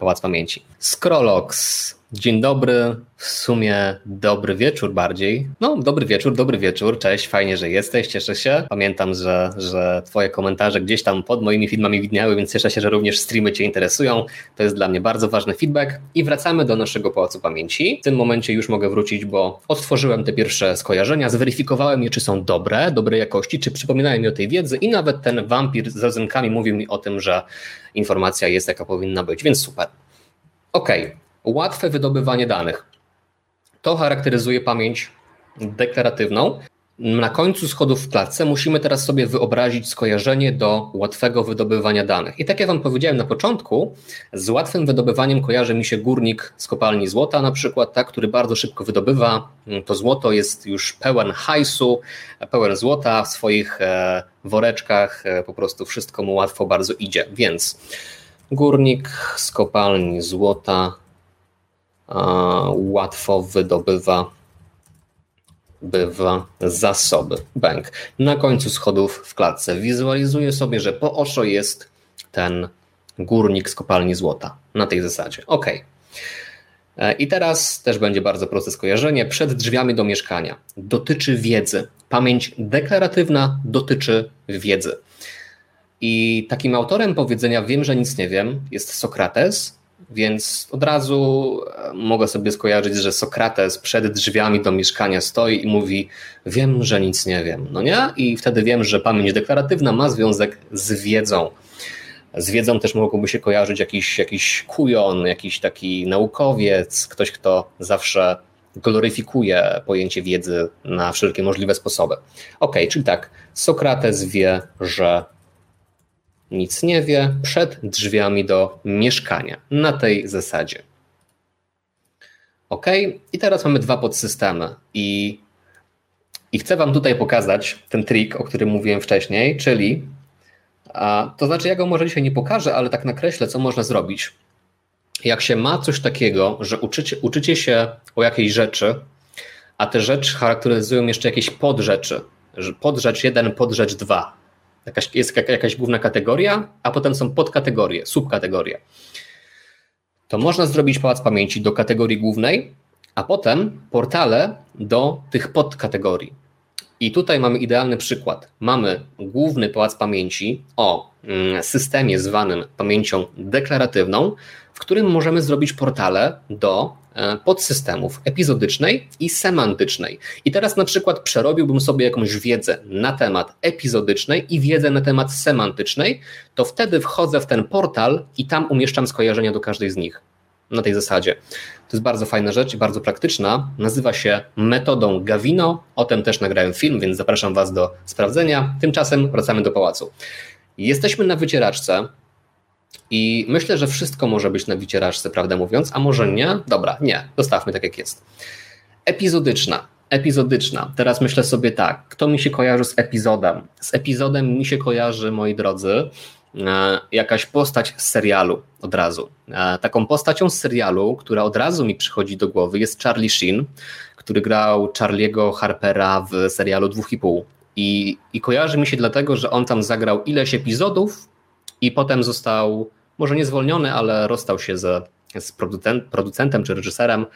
Pałac Pamięci. Scrollox Dzień dobry, w sumie dobry wieczór bardziej. No, dobry wieczór, dobry wieczór, cześć, fajnie, że jesteś, cieszę się. Pamiętam, że, że Twoje komentarze gdzieś tam pod moimi filmami widniały, więc cieszę się, że również streamy Cię interesują. To jest dla mnie bardzo ważny feedback. I wracamy do naszego Pałacu Pamięci. W tym momencie już mogę wrócić, bo odtworzyłem te pierwsze skojarzenia, zweryfikowałem je, czy są dobre, dobrej jakości, czy przypominają mi o tej wiedzy i nawet ten wampir z rodzynkami mówił mi o tym, że informacja jest jaka powinna być, więc super. Okej, okay łatwe wydobywanie danych. To charakteryzuje pamięć deklaratywną. Na końcu schodów w klatce musimy teraz sobie wyobrazić skojarzenie do łatwego wydobywania danych. I tak jak Wam powiedziałem na początku, z łatwym wydobywaniem kojarzy mi się górnik z kopalni złota, na przykład, tak, który bardzo szybko wydobywa. To złoto jest już pełen hajsu, pełen złota w swoich e, woreczkach, e, po prostu wszystko mu łatwo bardzo idzie. Więc górnik z kopalni złota łatwo wydobywa bywa zasoby bank. Na końcu schodów w klatce wizualizuję sobie, że po oszo jest ten górnik z kopalni złota. Na tej zasadzie. Ok. E, I teraz też będzie bardzo proste skojarzenie. Przed drzwiami do mieszkania. Dotyczy wiedzy. Pamięć deklaratywna dotyczy wiedzy. I takim autorem powiedzenia wiem, że nic nie wiem jest Sokrates, więc od razu e, mogę sobie skojarzyć, że Sokrates przed drzwiami do mieszkania stoi i mówi: Wiem, że nic nie wiem. No nie? I wtedy wiem, że pamięć deklaratywna ma związek z wiedzą. Z wiedzą też mogłoby się kojarzyć jakiś, jakiś kujon, jakiś taki naukowiec, ktoś, kto zawsze gloryfikuje pojęcie wiedzy na wszelkie możliwe sposoby. Ok, czyli tak, Sokrates wie, że nic nie wie, przed drzwiami do mieszkania. Na tej zasadzie. Ok, i teraz mamy dwa podsystemy. I, I chcę Wam tutaj pokazać ten trik, o którym mówiłem wcześniej, czyli a, to znaczy, ja go może dzisiaj nie pokażę, ale tak nakreślę, co można zrobić. Jak się ma coś takiego, że uczycie, uczycie się o jakiejś rzeczy, a te rzeczy charakteryzują jeszcze jakieś podrzeczy. Podrzecz 1, podrzecz 2 Jakaś, jest jakaś główna kategoria, a potem są podkategorie, subkategorie. To można zrobić pałac pamięci do kategorii głównej, a potem portale do tych podkategorii. I tutaj mamy idealny przykład. Mamy główny pałac pamięci o mm, systemie zwanym pamięcią deklaratywną, w którym możemy zrobić portale do podsystemów epizodycznej i semantycznej. I teraz na przykład przerobiłbym sobie jakąś wiedzę na temat epizodycznej i wiedzę na temat semantycznej, to wtedy wchodzę w ten portal i tam umieszczam skojarzenia do każdej z nich. Na tej zasadzie. To jest bardzo fajna rzecz i bardzo praktyczna. Nazywa się metodą Gavino. O tym też nagrałem film, więc zapraszam Was do sprawdzenia. Tymczasem wracamy do pałacu. Jesteśmy na wycieraczce, I myślę, że wszystko może być na wycieraczce, prawdę mówiąc, a może nie? Dobra, nie, zostawmy tak jak jest. Epizodyczna. Epizodyczna. Teraz myślę sobie tak, kto mi się kojarzy z epizodem? Z epizodem mi się kojarzy, moi drodzy, e, jakaś postać z serialu od razu. E, taką postacią z serialu, która od razu mi przychodzi do głowy, jest Charlie Sheen, który grał Charlie'ego Harpera w serialu Dwóch i pół. I, I kojarzy mi się dlatego, że on tam zagrał ileś epizodów i potem został, może nie zwolniony, ale rozstał się ze, z producent, producentem czy reżyserem,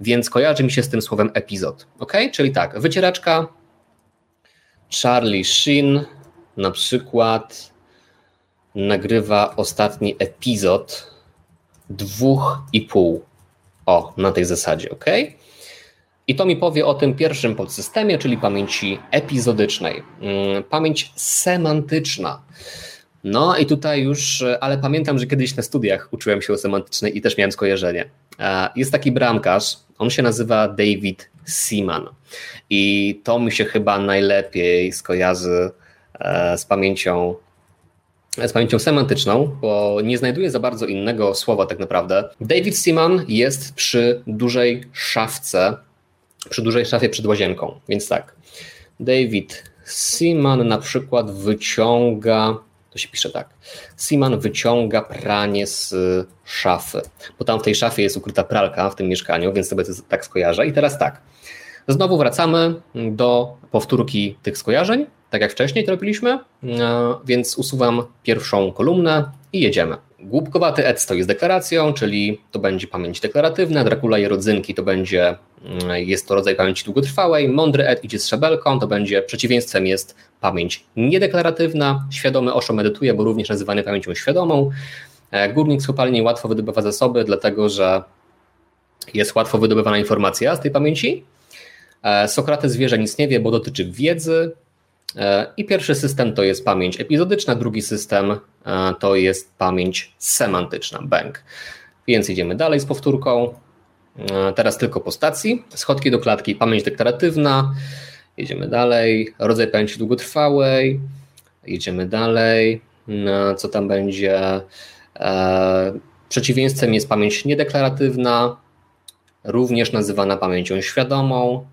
więc kojarzy mi się z tym słowem epizod. Ok? Czyli tak, wycieraczka, Charlie Sheen na przykład nagrywa ostatni epizod dwóch i pół. O, na tej zasadzie, ok? I to mi powie o tym pierwszym podsystemie, czyli pamięci epizodycznej. Mm, pamięć semantyczna. No i tutaj już, ale pamiętam, że kiedyś na studiach uczyłem się o semantycznej i też miałem skojarzenie. Jest taki bramkarz, on się nazywa David Seaman i to mi się chyba najlepiej skojarzy e, z pamięcią z pamięcią semantyczną, bo nie znajduję za bardzo innego słowa tak naprawdę. David Seaman jest przy dużej szafce przy dużej szafie przed łazienką. Więc tak, David Seaman na przykład wyciąga, to się pisze tak, Seaman wyciąga pranie z szafy, bo tam w tej szafie jest ukryta pralka w tym mieszkaniu, więc sobie to tak skojarzę. I teraz tak, znowu wracamy do powtórki tych skojarzeń, tak jak wcześniej to robiliśmy, e, więc usuwam pierwszą kolumnę i jedziemy. Głupkowaty ed stoi z deklaracją, czyli to będzie pamięć deklaratywna, Dracula i rodzynki to będzie, mm, jest to rodzaj pamięci długotrwałej, mądry ed idzie z szabelką, to będzie przeciwieństwem jest pamięć niedeklaratywna, świadomy oszo medytuje, bo również nazywany pamięcią świadomą. E, górnik z kopalni łatwo wydobywa zasoby, dlatego że jest łatwo wydobywana informacja z tej pamięci. E, Sokrates zwierzę nic nie wie, bo dotyczy wiedzy, I pierwszy system to jest pamięć epizodyczna, drugi system e, to jest pamięć semantyczna, bank. Więc idziemy dalej z powtórką. E, teraz tylko po stacji. Schodki do klatki, pamięć deklaratywna. Jedziemy dalej. Rodzaj pamięci długotrwałej. Jedziemy dalej. Co tam będzie? Przeciwieństwem jest pamięć niedeklaratywna, również nazywana pamięcią świadomą.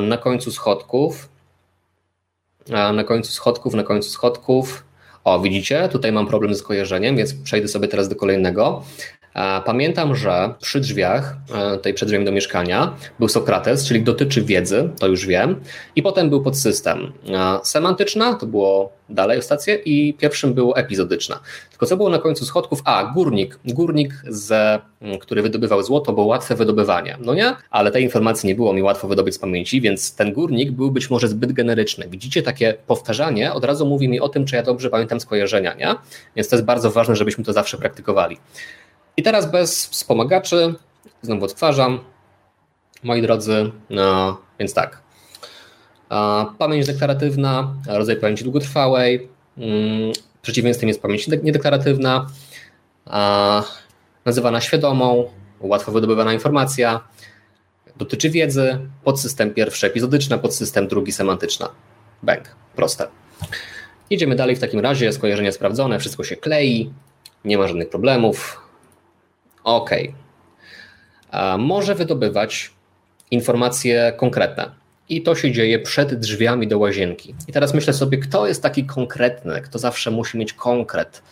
Na końcu schodków na końcu schodków, na końcu schodków. O, widzicie, tutaj mam problem z kojarzeniem, więc przejdę sobie teraz do kolejnego. Pamiętam, że przy drzwiach, e, tej przed drzwiami do mieszkania, był Sokrates, czyli dotyczy wiedzy, to już wiem, i potem był podsystem. Semantyczna, to było dalej o stację, i pierwszym było epizodyczna. Tylko co było na końcu schodków? A, górnik. Górnik, ze, który wydobywał złoto, było łatwe wydobywanie. No nie? Ale tej informacji nie było mi łatwo wydobyć z pamięci, więc ten górnik był być może zbyt generyczny. Widzicie, takie powtarzanie od razu mówi mi o tym, czy ja dobrze pamiętam skojarzenia, nie? Więc to jest bardzo ważne, żebyśmy to zawsze praktykowali. I teraz bez wspomagaczy, znowu odtwarzam, moi drodzy, no, więc tak. Pamięć deklaratywna, rodzaj pamięci długotrwałej, mm, przeciwieństwem jest pamięć niedeklaratywna, nazywana świadomą, łatwo wydobywana informacja, dotyczy wiedzy, podsystem pierwszy epizodyczna, podsystem drugi semantyczna. Bang, proste. Idziemy dalej w takim razie, skojarzenia sprawdzone, wszystko się klei, nie ma żadnych problemów, OK. Może wydobywać informacje konkretne. I to się dzieje przed drzwiami do łazienki. I teraz myślę sobie, kto jest taki konkretny, kto zawsze musi mieć konkret.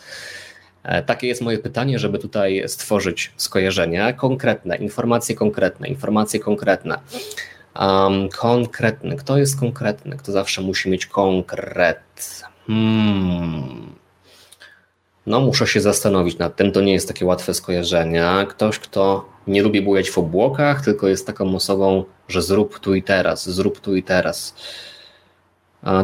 E, takie jest moje pytanie, żeby tutaj stworzyć skojarzenia konkretne, informacje konkretne, informacje konkretne. Um, konkretny. Kto jest konkretny? Kto zawsze musi mieć konkret? Hmm. No, muszę się zastanowić nad tym. To nie jest takie łatwe skojarzenie. Ktoś, kto nie lubi bujać w obłokach, tylko jest taką osobą, że zrób tu i teraz, zrób tu i teraz.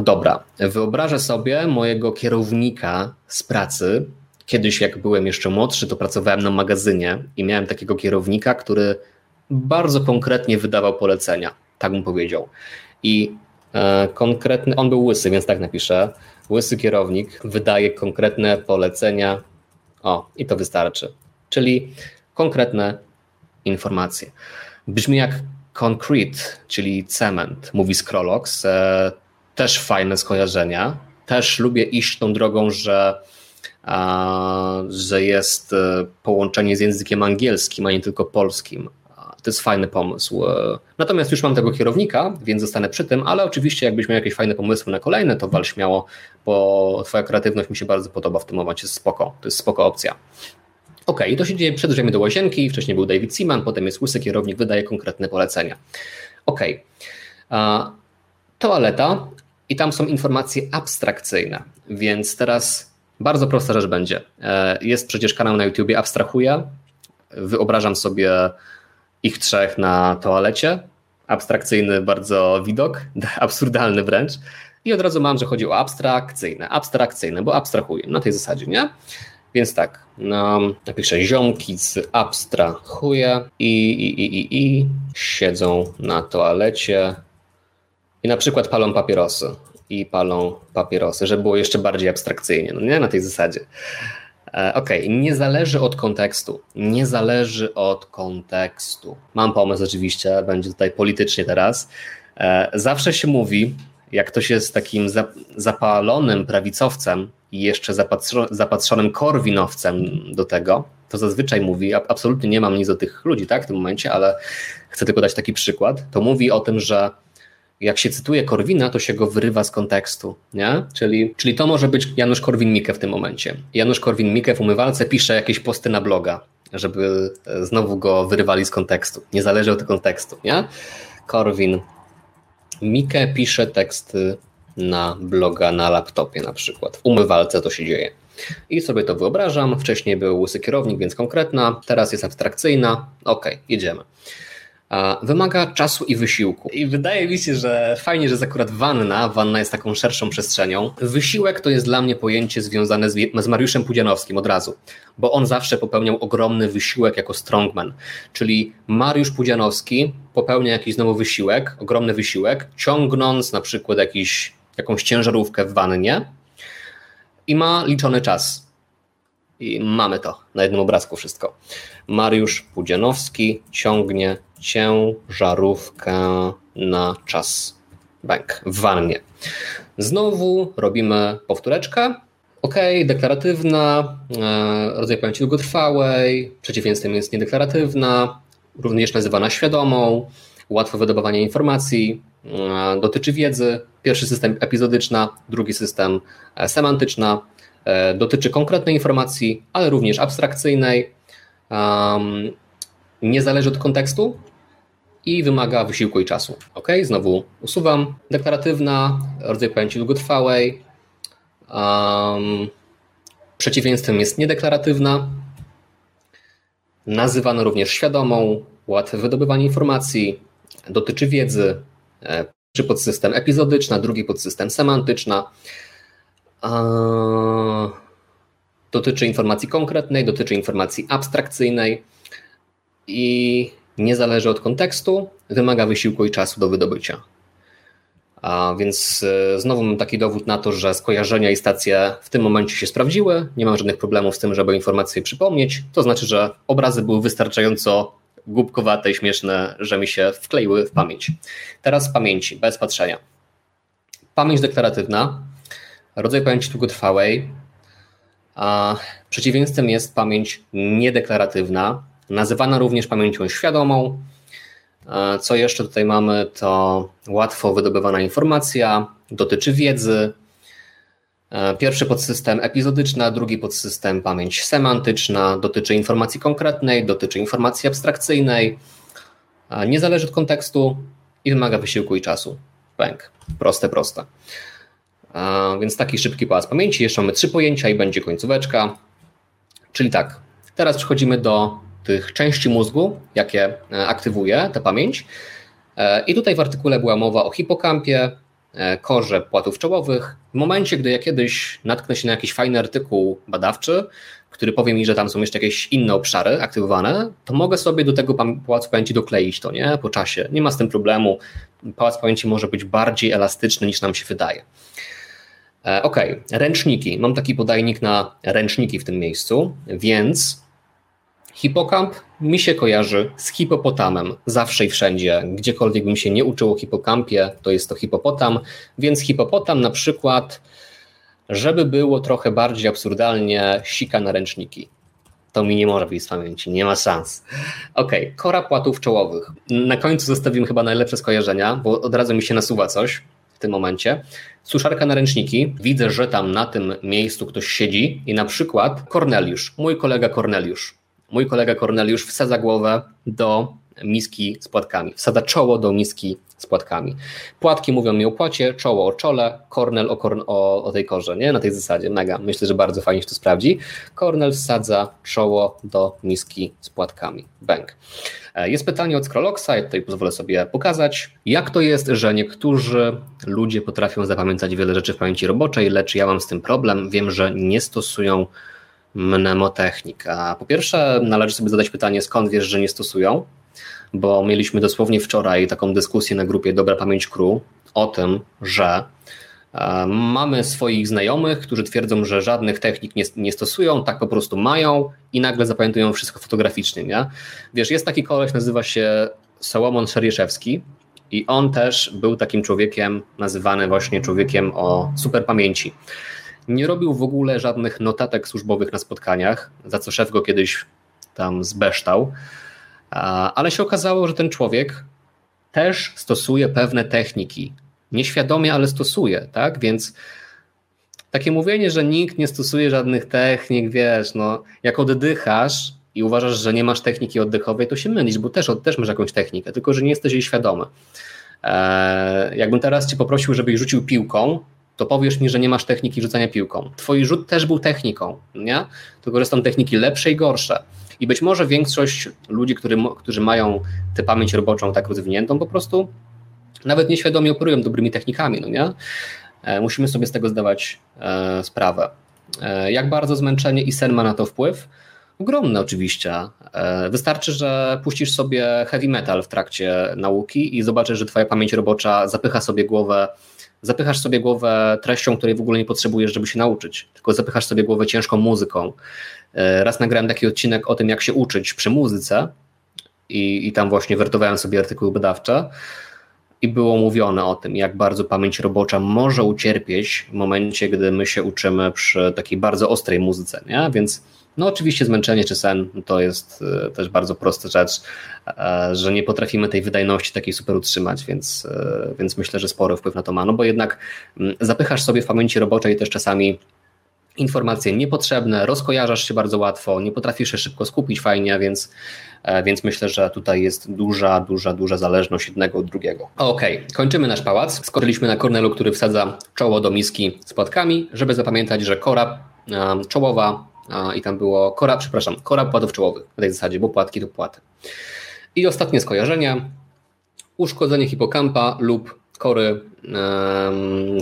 Dobra, wyobrażę sobie mojego kierownika z pracy. Kiedyś, jak byłem jeszcze młodszy, to pracowałem na magazynie i miałem takiego kierownika, który bardzo konkretnie wydawał polecenia. Tak bym powiedział. I e, konkretny, on był łysy, więc tak napiszę łysy kierownik wydaje konkretne polecenia. O, i to wystarczy. Czyli konkretne informacje. Brzmi jak concrete, czyli cement, mówi Scrollox. E, też fajne skojarzenia. Też lubię iść tą drogą, że że jest e, połączenie z językiem angielskim, a nie tylko polskim. To jest fajny pomysł. Natomiast już mam tego kierownika, więc zostanę przy tym, ale oczywiście jakbyś miał jakieś fajne pomysły na kolejne, to wal śmiało, bo twoja kreatywność mi się bardzo podoba w tym momencie, jest spoko, to jest spoko opcja. Ok, to się dzieje, przedrzemy do łazienki, wcześniej był David Seaman, potem jest łysy kierownik, wydaje konkretne polecenia. Ok, toaleta i tam są informacje abstrakcyjne, więc teraz bardzo prosta rzecz będzie. E, jest przecież kanał na YouTubie Abstrahuję, wyobrażam sobie ich trzech na toalecie, abstrakcyjny bardzo widok, absurdalny wręcz. I od razu mam, że chodzi o abstrakcyjne, abstrakcyjne, bo abstrahuję na tej zasadzie, nie? Więc tak, no, napiszę ziomki z abstrahuje i, i, i, i, i siedzą na toalecie. I na przykład palą papierosy. I palą papierosy, żeby było jeszcze bardziej abstrakcyjnie, no nie? Na tej zasadzie. E, okej, okay. nie zależy od kontekstu. Nie zależy od kontekstu. Mam pomysł oczywiście, będzie tutaj politycznie teraz. E, zawsze się mówi, jak ktoś jest takim zapalonym prawicowcem i jeszcze zapatrzonym korwinowcem do tego, to zazwyczaj mówi, absolutnie nie mam nic do tych ludzi tak, w tym momencie, ale chcę tylko dać taki przykład, to mówi o tym, że jak się cytuje Korwina, to się go wyrywa z kontekstu, nie? Czyli, czyli to może być Janusz Korwin-Mikke w tym momencie. Janusz Korwin-Mikke w umywalce pisze jakieś posty na bloga, żeby e, znowu go wyrywali z kontekstu. Nie zależy od kontekstu, nie? Korwin Mikke pisze teksty na bloga na laptopie na przykład. W umywalce to się dzieje. I sobie to wyobrażam. Wcześniej był łysy kierownik, więc konkretna, teraz jest abstrakcyjna. Ok, jedziemy wymaga czasu i wysiłku. I wydaje mi się, że fajnie, że jest akurat wanna. Wanna jest taką szerszą przestrzenią. Wysiłek to jest dla mnie pojęcie związane z, z Mariuszem Pudzianowskim od razu, bo on zawsze popełniał ogromny wysiłek jako strongman. Czyli Mariusz Pudzianowski popełnia jakiś znowu wysiłek, ogromny wysiłek, ciągnąc na przykład jakiś, jakąś ciężarówkę w wannie i ma liczony czas. I mamy to na jednym obrazku wszystko. Mariusz Pudzianowski ciągnie ciężarówkę na czas. Bank w wannie. Znowu robimy powtóreczkę. OK, deklaratywna, e, rodzaj pamięci długotrwałej, przeciwieństwem jest niedeklaratywna, również nazywana świadomą, łatwe wydobywanie informacji, e, dotyczy wiedzy. Pierwszy system epizodyczna, drugi system e, semantyczna, dotyczy konkretnej informacji, ale również abstrakcyjnej, nie zależy od kontekstu i wymaga wysiłku i czasu. OK, znowu usuwam. Deklaratywna, rodzaj pamięci długotrwałej. Um, przeciwieństwem jest niedeklaratywna. Nazywano również świadomą, łatwe wydobywanie informacji, dotyczy wiedzy. Pierwszy podsystem epizodyczna, drugi podsystem semantyczna. Dotyczy informacji konkretnej, dotyczy informacji abstrakcyjnej i nie zależy od kontekstu, wymaga wysiłku i czasu do wydobycia. A więc e, znowu mam taki dowód na to, że skojarzenia i stacje w tym momencie się sprawdziły. Nie mam żadnych problemów z tym, żeby informacje przypomnieć. To znaczy, że obrazy były wystarczająco głupkowate i śmieszne, że mi się wkleiły w pamięć. Teraz pamięci, bez patrzenia. Pamięć deklaratywna, rodzaj pamięci długotrwałej. A przeciwieństwem jest pamięć niedeklaratywna, nazywana również pamięcią świadomą. Co jeszcze tutaj mamy, to łatwo wydobywana informacja, dotyczy wiedzy. E, pierwszy podsystem epizodyczna, drugi podsystem pamięć semantyczna, dotyczy informacji konkretnej, dotyczy informacji abstrakcyjnej, nie zależy od kontekstu i wymaga wysiłku i czasu. Pęk. Proste, proste. Więc taki szybki pałac pamięci. Jeszcze mamy trzy pojęcia i będzie końcóweczka. Czyli tak, teraz przechodzimy do tych części mózgu, jakie e, aktywuje tę pamięć. E, I tutaj w artykule była mowa o hipokampie, e, korze płatów czołowych. W momencie, gdy ja kiedyś natknę się na jakiś fajny artykuł badawczy, który powie mi, że tam są jeszcze jakieś inne obszary aktywowane, to mogę sobie do tego pałacu pamięci dokleić to, nie? Po czasie. Nie ma z tym problemu. Pałac pamięci może być bardziej elastyczny niż nam się wydaje. Ok, ręczniki. Mam taki podajnik na ręczniki w tym miejscu, więc Hipokamp mi się kojarzy z hipopotamem zawsze i wszędzie. Gdziekolwiek bym się nie uczył o hipokampie, to jest to hipopotam, więc hipopotam na przykład Żeby było trochę bardziej absurdalnie, sika na ręczniki. To mi nie może być z pamięci, nie ma szans. Ok, kora płatów czołowych. Na końcu zostawimy chyba najlepsze skojarzenia, bo od razu mi się nasuwa coś w tym momencie. Suszarka na ręczniki. Widzę, że tam na tym miejscu ktoś siedzi i na przykład Korneliusz, mój kolega Korneliusz. Mój kolega Korneliusz wsadza głowę do miski z płatkami. Wsadza czoło do miski z płatkami. Płatki mówią mi o płacie, czoło o czole, Kornel o, korn, o, o tej korze, nie? Na tej zasadzie, mega. Myślę, że bardzo fajnie się to sprawdzi. Kornel wsadza czoło do miski z płatkami. Bęk. E, jest pytanie od Scrolloxa, ja tutaj pozwolę sobie pokazać. Jak to jest, że niektórzy ludzie potrafią zapamiętać wiele rzeczy w pamięci roboczej, lecz ja mam z tym problem. Wiem, że nie stosują mnemotechnik. A po pierwsze, należy sobie zadać pytanie, skąd wiesz, że nie stosują? Bo mieliśmy dosłownie wczoraj taką dyskusję na grupie Dobra Pamięć Crew o tym, że e, mamy swoich znajomych, którzy twierdzą, że żadnych technik nie, nie, stosują, tak po prostu mają i nagle zapamiętują wszystko fotograficznie. Nie? Wiesz, jest taki koleś, nazywa się Salomon Szerieszewski i on też był takim człowiekiem, nazywany właśnie człowiekiem o super pamięci. Nie robił w ogóle żadnych notatek służbowych na spotkaniach, za co szef go kiedyś tam zbeształ. Ale się okazało, że ten człowiek też stosuje pewne techniki. Nieświadomie, ale stosuje, tak? Więc takie mówienie, że nikt nie stosuje żadnych technik, wiesz, no, jak oddychasz i uważasz, że nie masz techniki oddechowej, to się mylisz, bo też, też masz jakąś technikę, tylko że nie jesteś jej świadomy. Eee, jakbym teraz cię poprosił, żebyś rzucił piłką, to powiesz mi, że nie masz techniki rzucania piłką. Twój rzut też był techniką, nie? Tylko, że są techniki lepsze i gorsze. I być może większość ludzi, który, którzy mają tę pamięć roboczą tak rozwiniętą, po prostu nawet nieświadomie operują dobrymi technikami, no nie? E, musimy sobie z tego zdawać e, sprawę. E, jak bardzo zmęczenie i sen ma na to wpływ? Ogromny oczywiście. Wystarczy, że puścisz sobie heavy metal w trakcie nauki i zobaczysz, że twoja pamięć robocza zapycha sobie głowę, zapychasz sobie głowę treścią, której w ogóle nie potrzebujesz, żeby się nauczyć, tylko zapychasz sobie głowę ciężką muzyką, E, raz nagrałem taki odcinek o tym, jak się uczyć przy muzyce i, i tam właśnie wertowałem sobie artykuły badawcze i było mówione o tym, jak bardzo pamięć robocza może ucierpieć w momencie, gdy my się uczymy przy takiej bardzo ostrej muzyce, nie? Więc no oczywiście zmęczenie czy sen to jest e, też bardzo prosta rzecz, e, że nie potrafimy tej wydajności takiej super utrzymać, więc, więc myślę, że spory wpływ na to ma, no bo jednak zapychasz sobie w pamięci roboczej też czasami informacje niepotrzebne, rozkojarzasz się bardzo łatwo, nie potrafisz się szybko skupić fajnie, więc, e, więc myślę, że tutaj jest duża, duża, duża zależność jednego od drugiego. Okej, okay, kończymy nasz pałac. Skoczyliśmy na Kornelu, który wsadza czoło do miski z płatkami, żeby zapamiętać, że kora czołowa um, i tam było kora, przepraszam, kora płatów czołowych w tej zasadzie, bo płatki to płaty. I ostatnie skojarzenie, uszkodzenie hipokampa lub kory,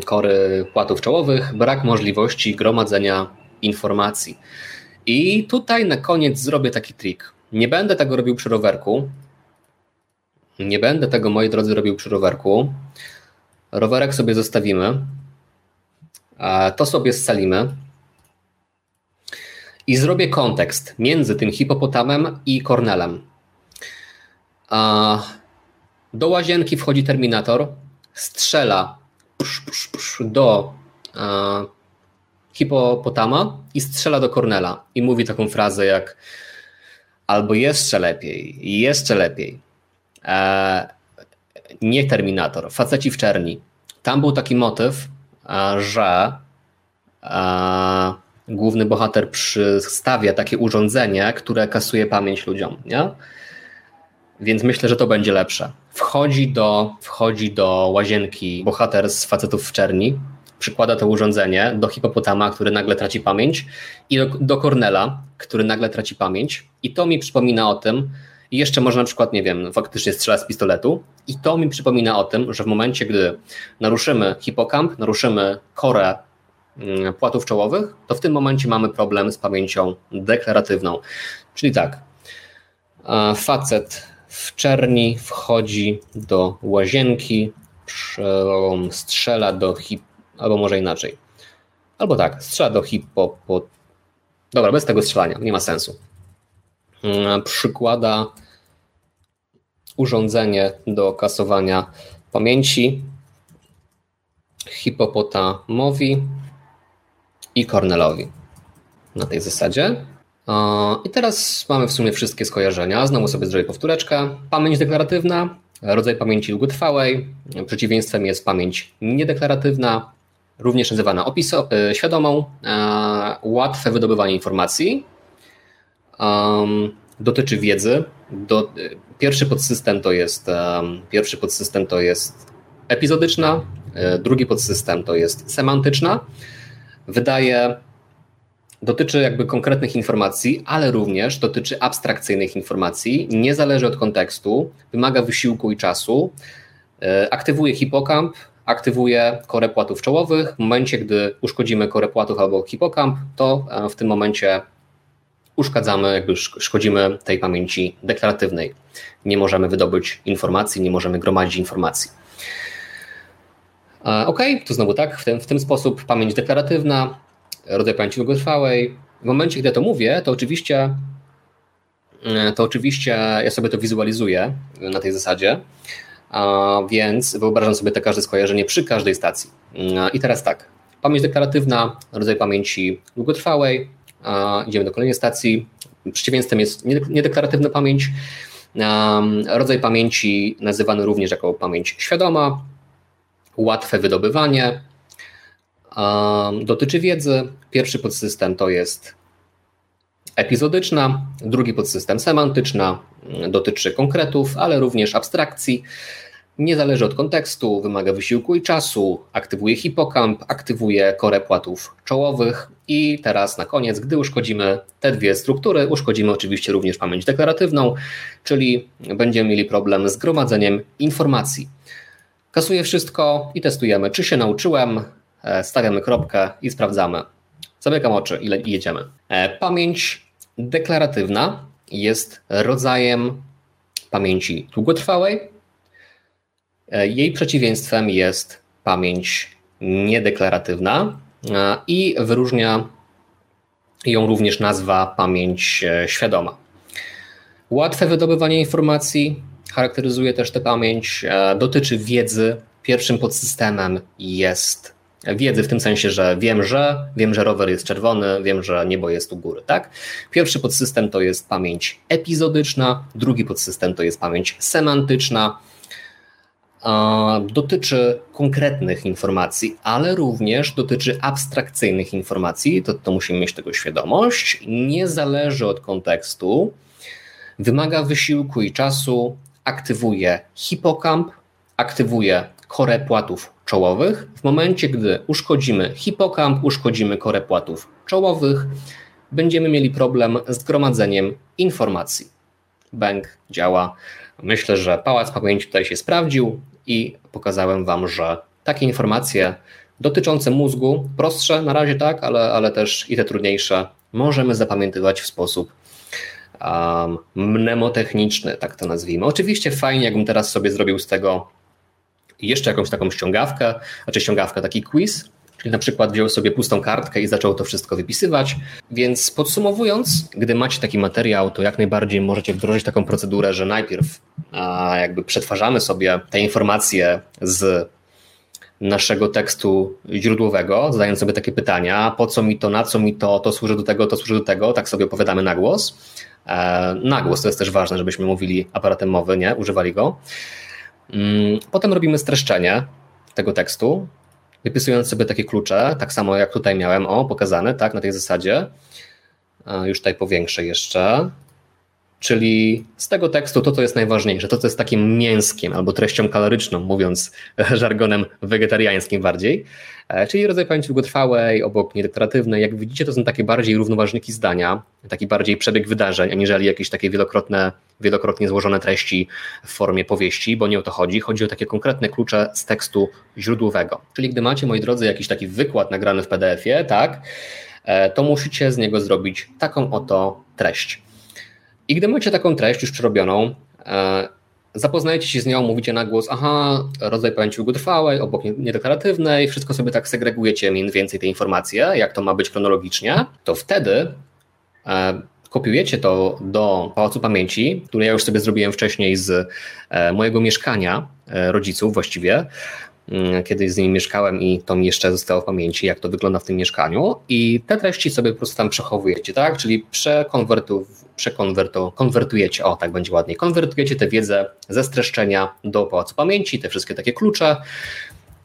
kory płatów czołowych, brak możliwości gromadzenia informacji. I tutaj na koniec zrobię taki trik. Nie będę tego robił przy rowerku. Nie będę tego, moi drodzy, robił przy rowerku. Rowerek sobie zostawimy. To sobie scalimy. I zrobię kontekst między tym hipopotamem i Kornelem. Do łazienki wchodzi terminator, strzela psz, psz, psz, do hipopotama i strzela do Kornela i mówi taką frazę jak albo jeszcze lepiej, jeszcze lepiej. E, nie Terminator, faceci w czerni. Tam był taki motyw, e, że e, główny bohater przystawia takie urządzenie, które kasuje pamięć ludziom. Nie? Więc myślę, że to będzie lepsze. Wchodzi do, wchodzi do łazienki bohater z facetów w czerni, przykłada to urządzenie do hipopotama, który nagle traci pamięć i do, do Cornela, który nagle traci pamięć i to mi przypomina o tym, i jeszcze może na przykład, nie wiem, faktycznie strzela z pistoletu i to mi przypomina o tym, że w momencie, gdy naruszymy hipokamp, naruszymy korę mm, płatów czołowych, to w tym momencie mamy problem z pamięcią deklaratywną. Czyli tak, facet w czerni wchodzi do łazienki, strzela do hip, albo może inaczej. Albo tak, strzela do hipo. Dobra, bez tego strzelania, nie ma sensu. Mm, przykłada urządzenie do kasowania pamięci hipopotamowi i Cornelowi. Na tej zasadzie. I teraz mamy w sumie wszystkie skojarzenia. Znowu sobie zrobię powtóreczkę. Pamięć deklaratywna, rodzaj pamięci długotrwałej. Przeciwieństwem jest pamięć niedeklaratywna, również nazywana opiso- e, świadomą. E, łatwe wydobywanie informacji. Dotyczy wiedzy. Do, pierwszy podsystem to jest pierwszy podsystem to jest epizodyczna, e, drugi podsystem to jest semantyczna. Wydaje dotyczy jakby konkretnych informacji, ale również dotyczy abstrakcyjnych informacji, nie zależy od kontekstu, wymaga wysiłku i czasu, e, aktywuje hipokamp, aktywuje korę płatów czołowych. W momencie, gdy uszkodzimy korę płatów albo hipokamp, to e, w tym momencie uszkadzamy, jakby szkodzimy tej pamięci deklaratywnej. Nie możemy wydobyć informacji, nie możemy gromadzić informacji. E, ok, to znowu tak, w ten, w ten sposób pamięć deklaratywna, rodzaj pamięci długotrwałej. W momencie, gdy to mówię, to oczywiście, e, to oczywiście ja sobie to wizualizuję na tej zasadzie, więc wyobrażam sobie te każde skojarzenie przy każdej stacji. E, I teraz tak, pamięć deklaratywna, rodzaj pamięci długotrwałej, idziemy do kolejnej stacji. Przeciwieństwem jest niedeklaratywna pamięć, rodzaj pamięci nazywany również jako pamięć świadoma, łatwe wydobywanie, dotyczy wiedzy. Pierwszy podsystem to jest epizodyczna, drugi podsystem semantyczna, dotyczy konkretów, ale również abstrakcji. Nie zależy od kontekstu, wymaga wysiłku i czasu, aktywuje hipokamp, aktywuje korę płatów czołowych i teraz na koniec, gdy uszkodzimy te dwie struktury, uszkodzimy oczywiście również pamięć deklaratywną, czyli będziemy mieli problem z gromadzeniem informacji. Kasuję wszystko i testujemy, czy się nauczyłem, E, stawiamy kropkę i sprawdzamy. Zamykam oczy i jedziemy. E, pamięć deklaratywna jest rodzajem pamięci długotrwałej. E, jej przeciwieństwem jest pamięć niedeklaratywna i wyróżnia ją również nazwa pamięć świadoma. Łatwe wydobywanie informacji charakteryzuje też tę pamięć, dotyczy wiedzy. Pierwszym podsystemem jest wiedzy w tym sensie, że wiem, że wiem, że rower jest czerwony, wiem, że niebo jest u góry, tak? Pierwszy podsystem to jest pamięć epizodyczna, drugi podsystem to jest pamięć semantyczna. Dotyczy konkretnych informacji, ale również dotyczy abstrakcyjnych informacji, to, to musimy mieć tego świadomość. Nie zależy od kontekstu, wymaga wysiłku i czasu, aktywuje hipokamp, aktywuje korę płatów czołowych. W momencie, gdy uszkodzimy hipokamp, uszkodzimy korę płatów czołowych, będziemy mieli problem z gromadzeniem informacji. Bank działa. Myślę, że pałac pamięci tutaj się sprawdził i pokazałem Wam, że takie informacje dotyczące mózgu, prostsze na razie tak, ale, ale też i te trudniejsze, możemy zapamiętywać w sposób um, mnemotechniczny, tak to nazwijmy. Oczywiście fajnie, jakbym teraz sobie zrobił z tego jeszcze jakąś taką ściągawkę, znaczy ściągawkę, taki quiz, czyli na przykład wziął sobie pustą kartkę i zaczął to wszystko wypisywać. Więc podsumowując, gdy macie taki materiał, to jak najbardziej możecie wdrożyć taką procedurę, że najpierw a, jakby przetwarzamy sobie te informacje z naszego tekstu źródłowego, zadając sobie takie pytania, po co mi to, na co mi to, to służy do tego, to służy do tego, tak sobie opowiadamy na głos. E, na głos to jest też ważne, żebyśmy mówili aparatem mowy, nie? Używali go. Mm, potem robimy streszczenie tego tekstu, wypisując sobie takie klucze, tak samo jak tutaj miałem, o, pokazane, tak, na tej zasadzie. Już tutaj powiększę jeszcze. Czyli z tego tekstu to, co jest najważniejsze, to, co jest takim mięskiem albo treścią kaloryczną, mówiąc żargonem wegetariańskim bardziej, e, czyli rodzaj pamięci długotrwałej, obok niedeklaratywnej. Jak widzicie, to są takie bardziej równoważniki zdania, taki bardziej przebieg wydarzeń, aniżeli jakieś takie wielokrotne, wielokrotnie złożone treści w formie powieści, bo nie o to chodzi. Chodzi o takie konkretne klucze z tekstu źródłowego. Czyli gdy macie, moi drodzy, jakiś taki wykład nagrany w PDF-ie, tak, e, to musicie z niego zrobić taką oto treść. I gdy macie taką treść już przerobioną, e, zapoznajecie się z nią, mówicie na głos, aha, rodzaj pamięci długotrwałej, obok niedeklaratywnej, wszystko sobie tak segregujecie mniej więcej te informacje, jak to ma być chronologicznie, to wtedy e, kopiujecie to do Pałacu Pamięci, który ja już sobie zrobiłem wcześniej z e, mojego mieszkania rodziców właściwie, kiedyś z nimi mieszkałem i to mi jeszcze zostało w pamięci, jak to wygląda w tym mieszkaniu i te treści sobie po prostu tam przechowujecie, tak? Czyli przekonwertu, przekonwertu, konwertujecie, o tak będzie ładniej, konwertujecie tę wiedzę ze streszczenia do pałacu pamięci, te wszystkie takie klucze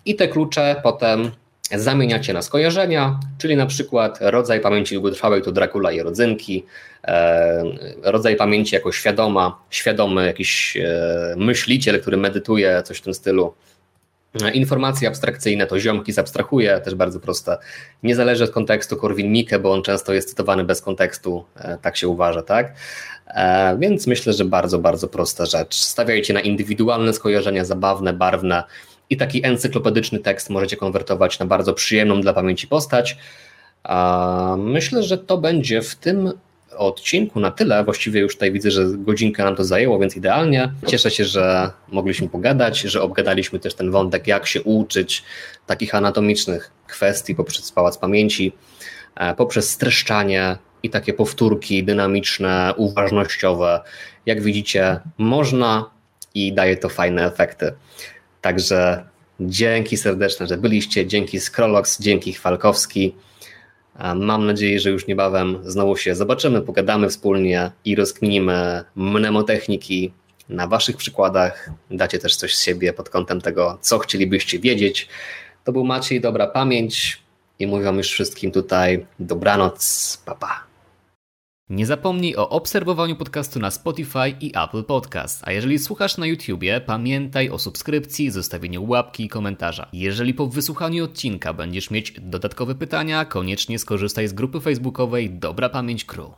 i te klucze potem zamieniacie na skojarzenia, czyli na przykład rodzaj pamięci długotrwałej to Dracula i rodzynki, e, rodzaj pamięci jako świadoma, świadomy jakiś e, myśliciel, który medytuje, coś w tym stylu. E, informacje abstrakcyjne to ziomki zabstrahuje, też bardzo proste. Nie zależy od kontekstu Korwin-Mikke, bo on często jest cytowany bez kontekstu, tak się uważa, tak? Więc myślę, że bardzo, bardzo prosta rzecz. Stawiajcie na indywidualne skojarzenia, zabawne, barwne, i taki encyklopedyczny tekst możecie konwertować na bardzo przyjemną dla pamięci postać. Myślę, że to będzie w tym odcinku na tyle. Właściwie już tutaj widzę, że godzinkę nam to zajęło, więc idealnie. Cieszę się, że mogliśmy pogadać, że obgadaliśmy też ten wątek, jak się uczyć takich anatomicznych kwestii poprzez pałac pamięci, e, poprzez streszczanie i takie powtórki dynamiczne, uważnościowe. Jak widzicie, można i daje to fajne efekty. Także dzięki serdeczne, że byliście, dzięki Scrollox, dzięki Chwalkowski. Mam nadzieję, że już niebawem znowu się zobaczymy, pogadamy wspólnie i rozkminimy mnemotechniki na waszych przykładach. Dacie też coś z siebie pod kątem tego, co chcielibyście wiedzieć. To był Maciej, dobra pamięć i mówią już wszystkim tutaj dobranoc, papa. Pa. Nie zapomnij o obserwowaniu podcastu na Spotify i Apple Podcast. A jeżeli słuchasz na YouTubie, pamiętaj o subskrypcji, zostawieniu łapki i komentarza. Jeżeli po wysłuchaniu odcinka będziesz mieć dodatkowe pytania, koniecznie skorzystaj z grupy facebookowej Dobra Pamięć Crew.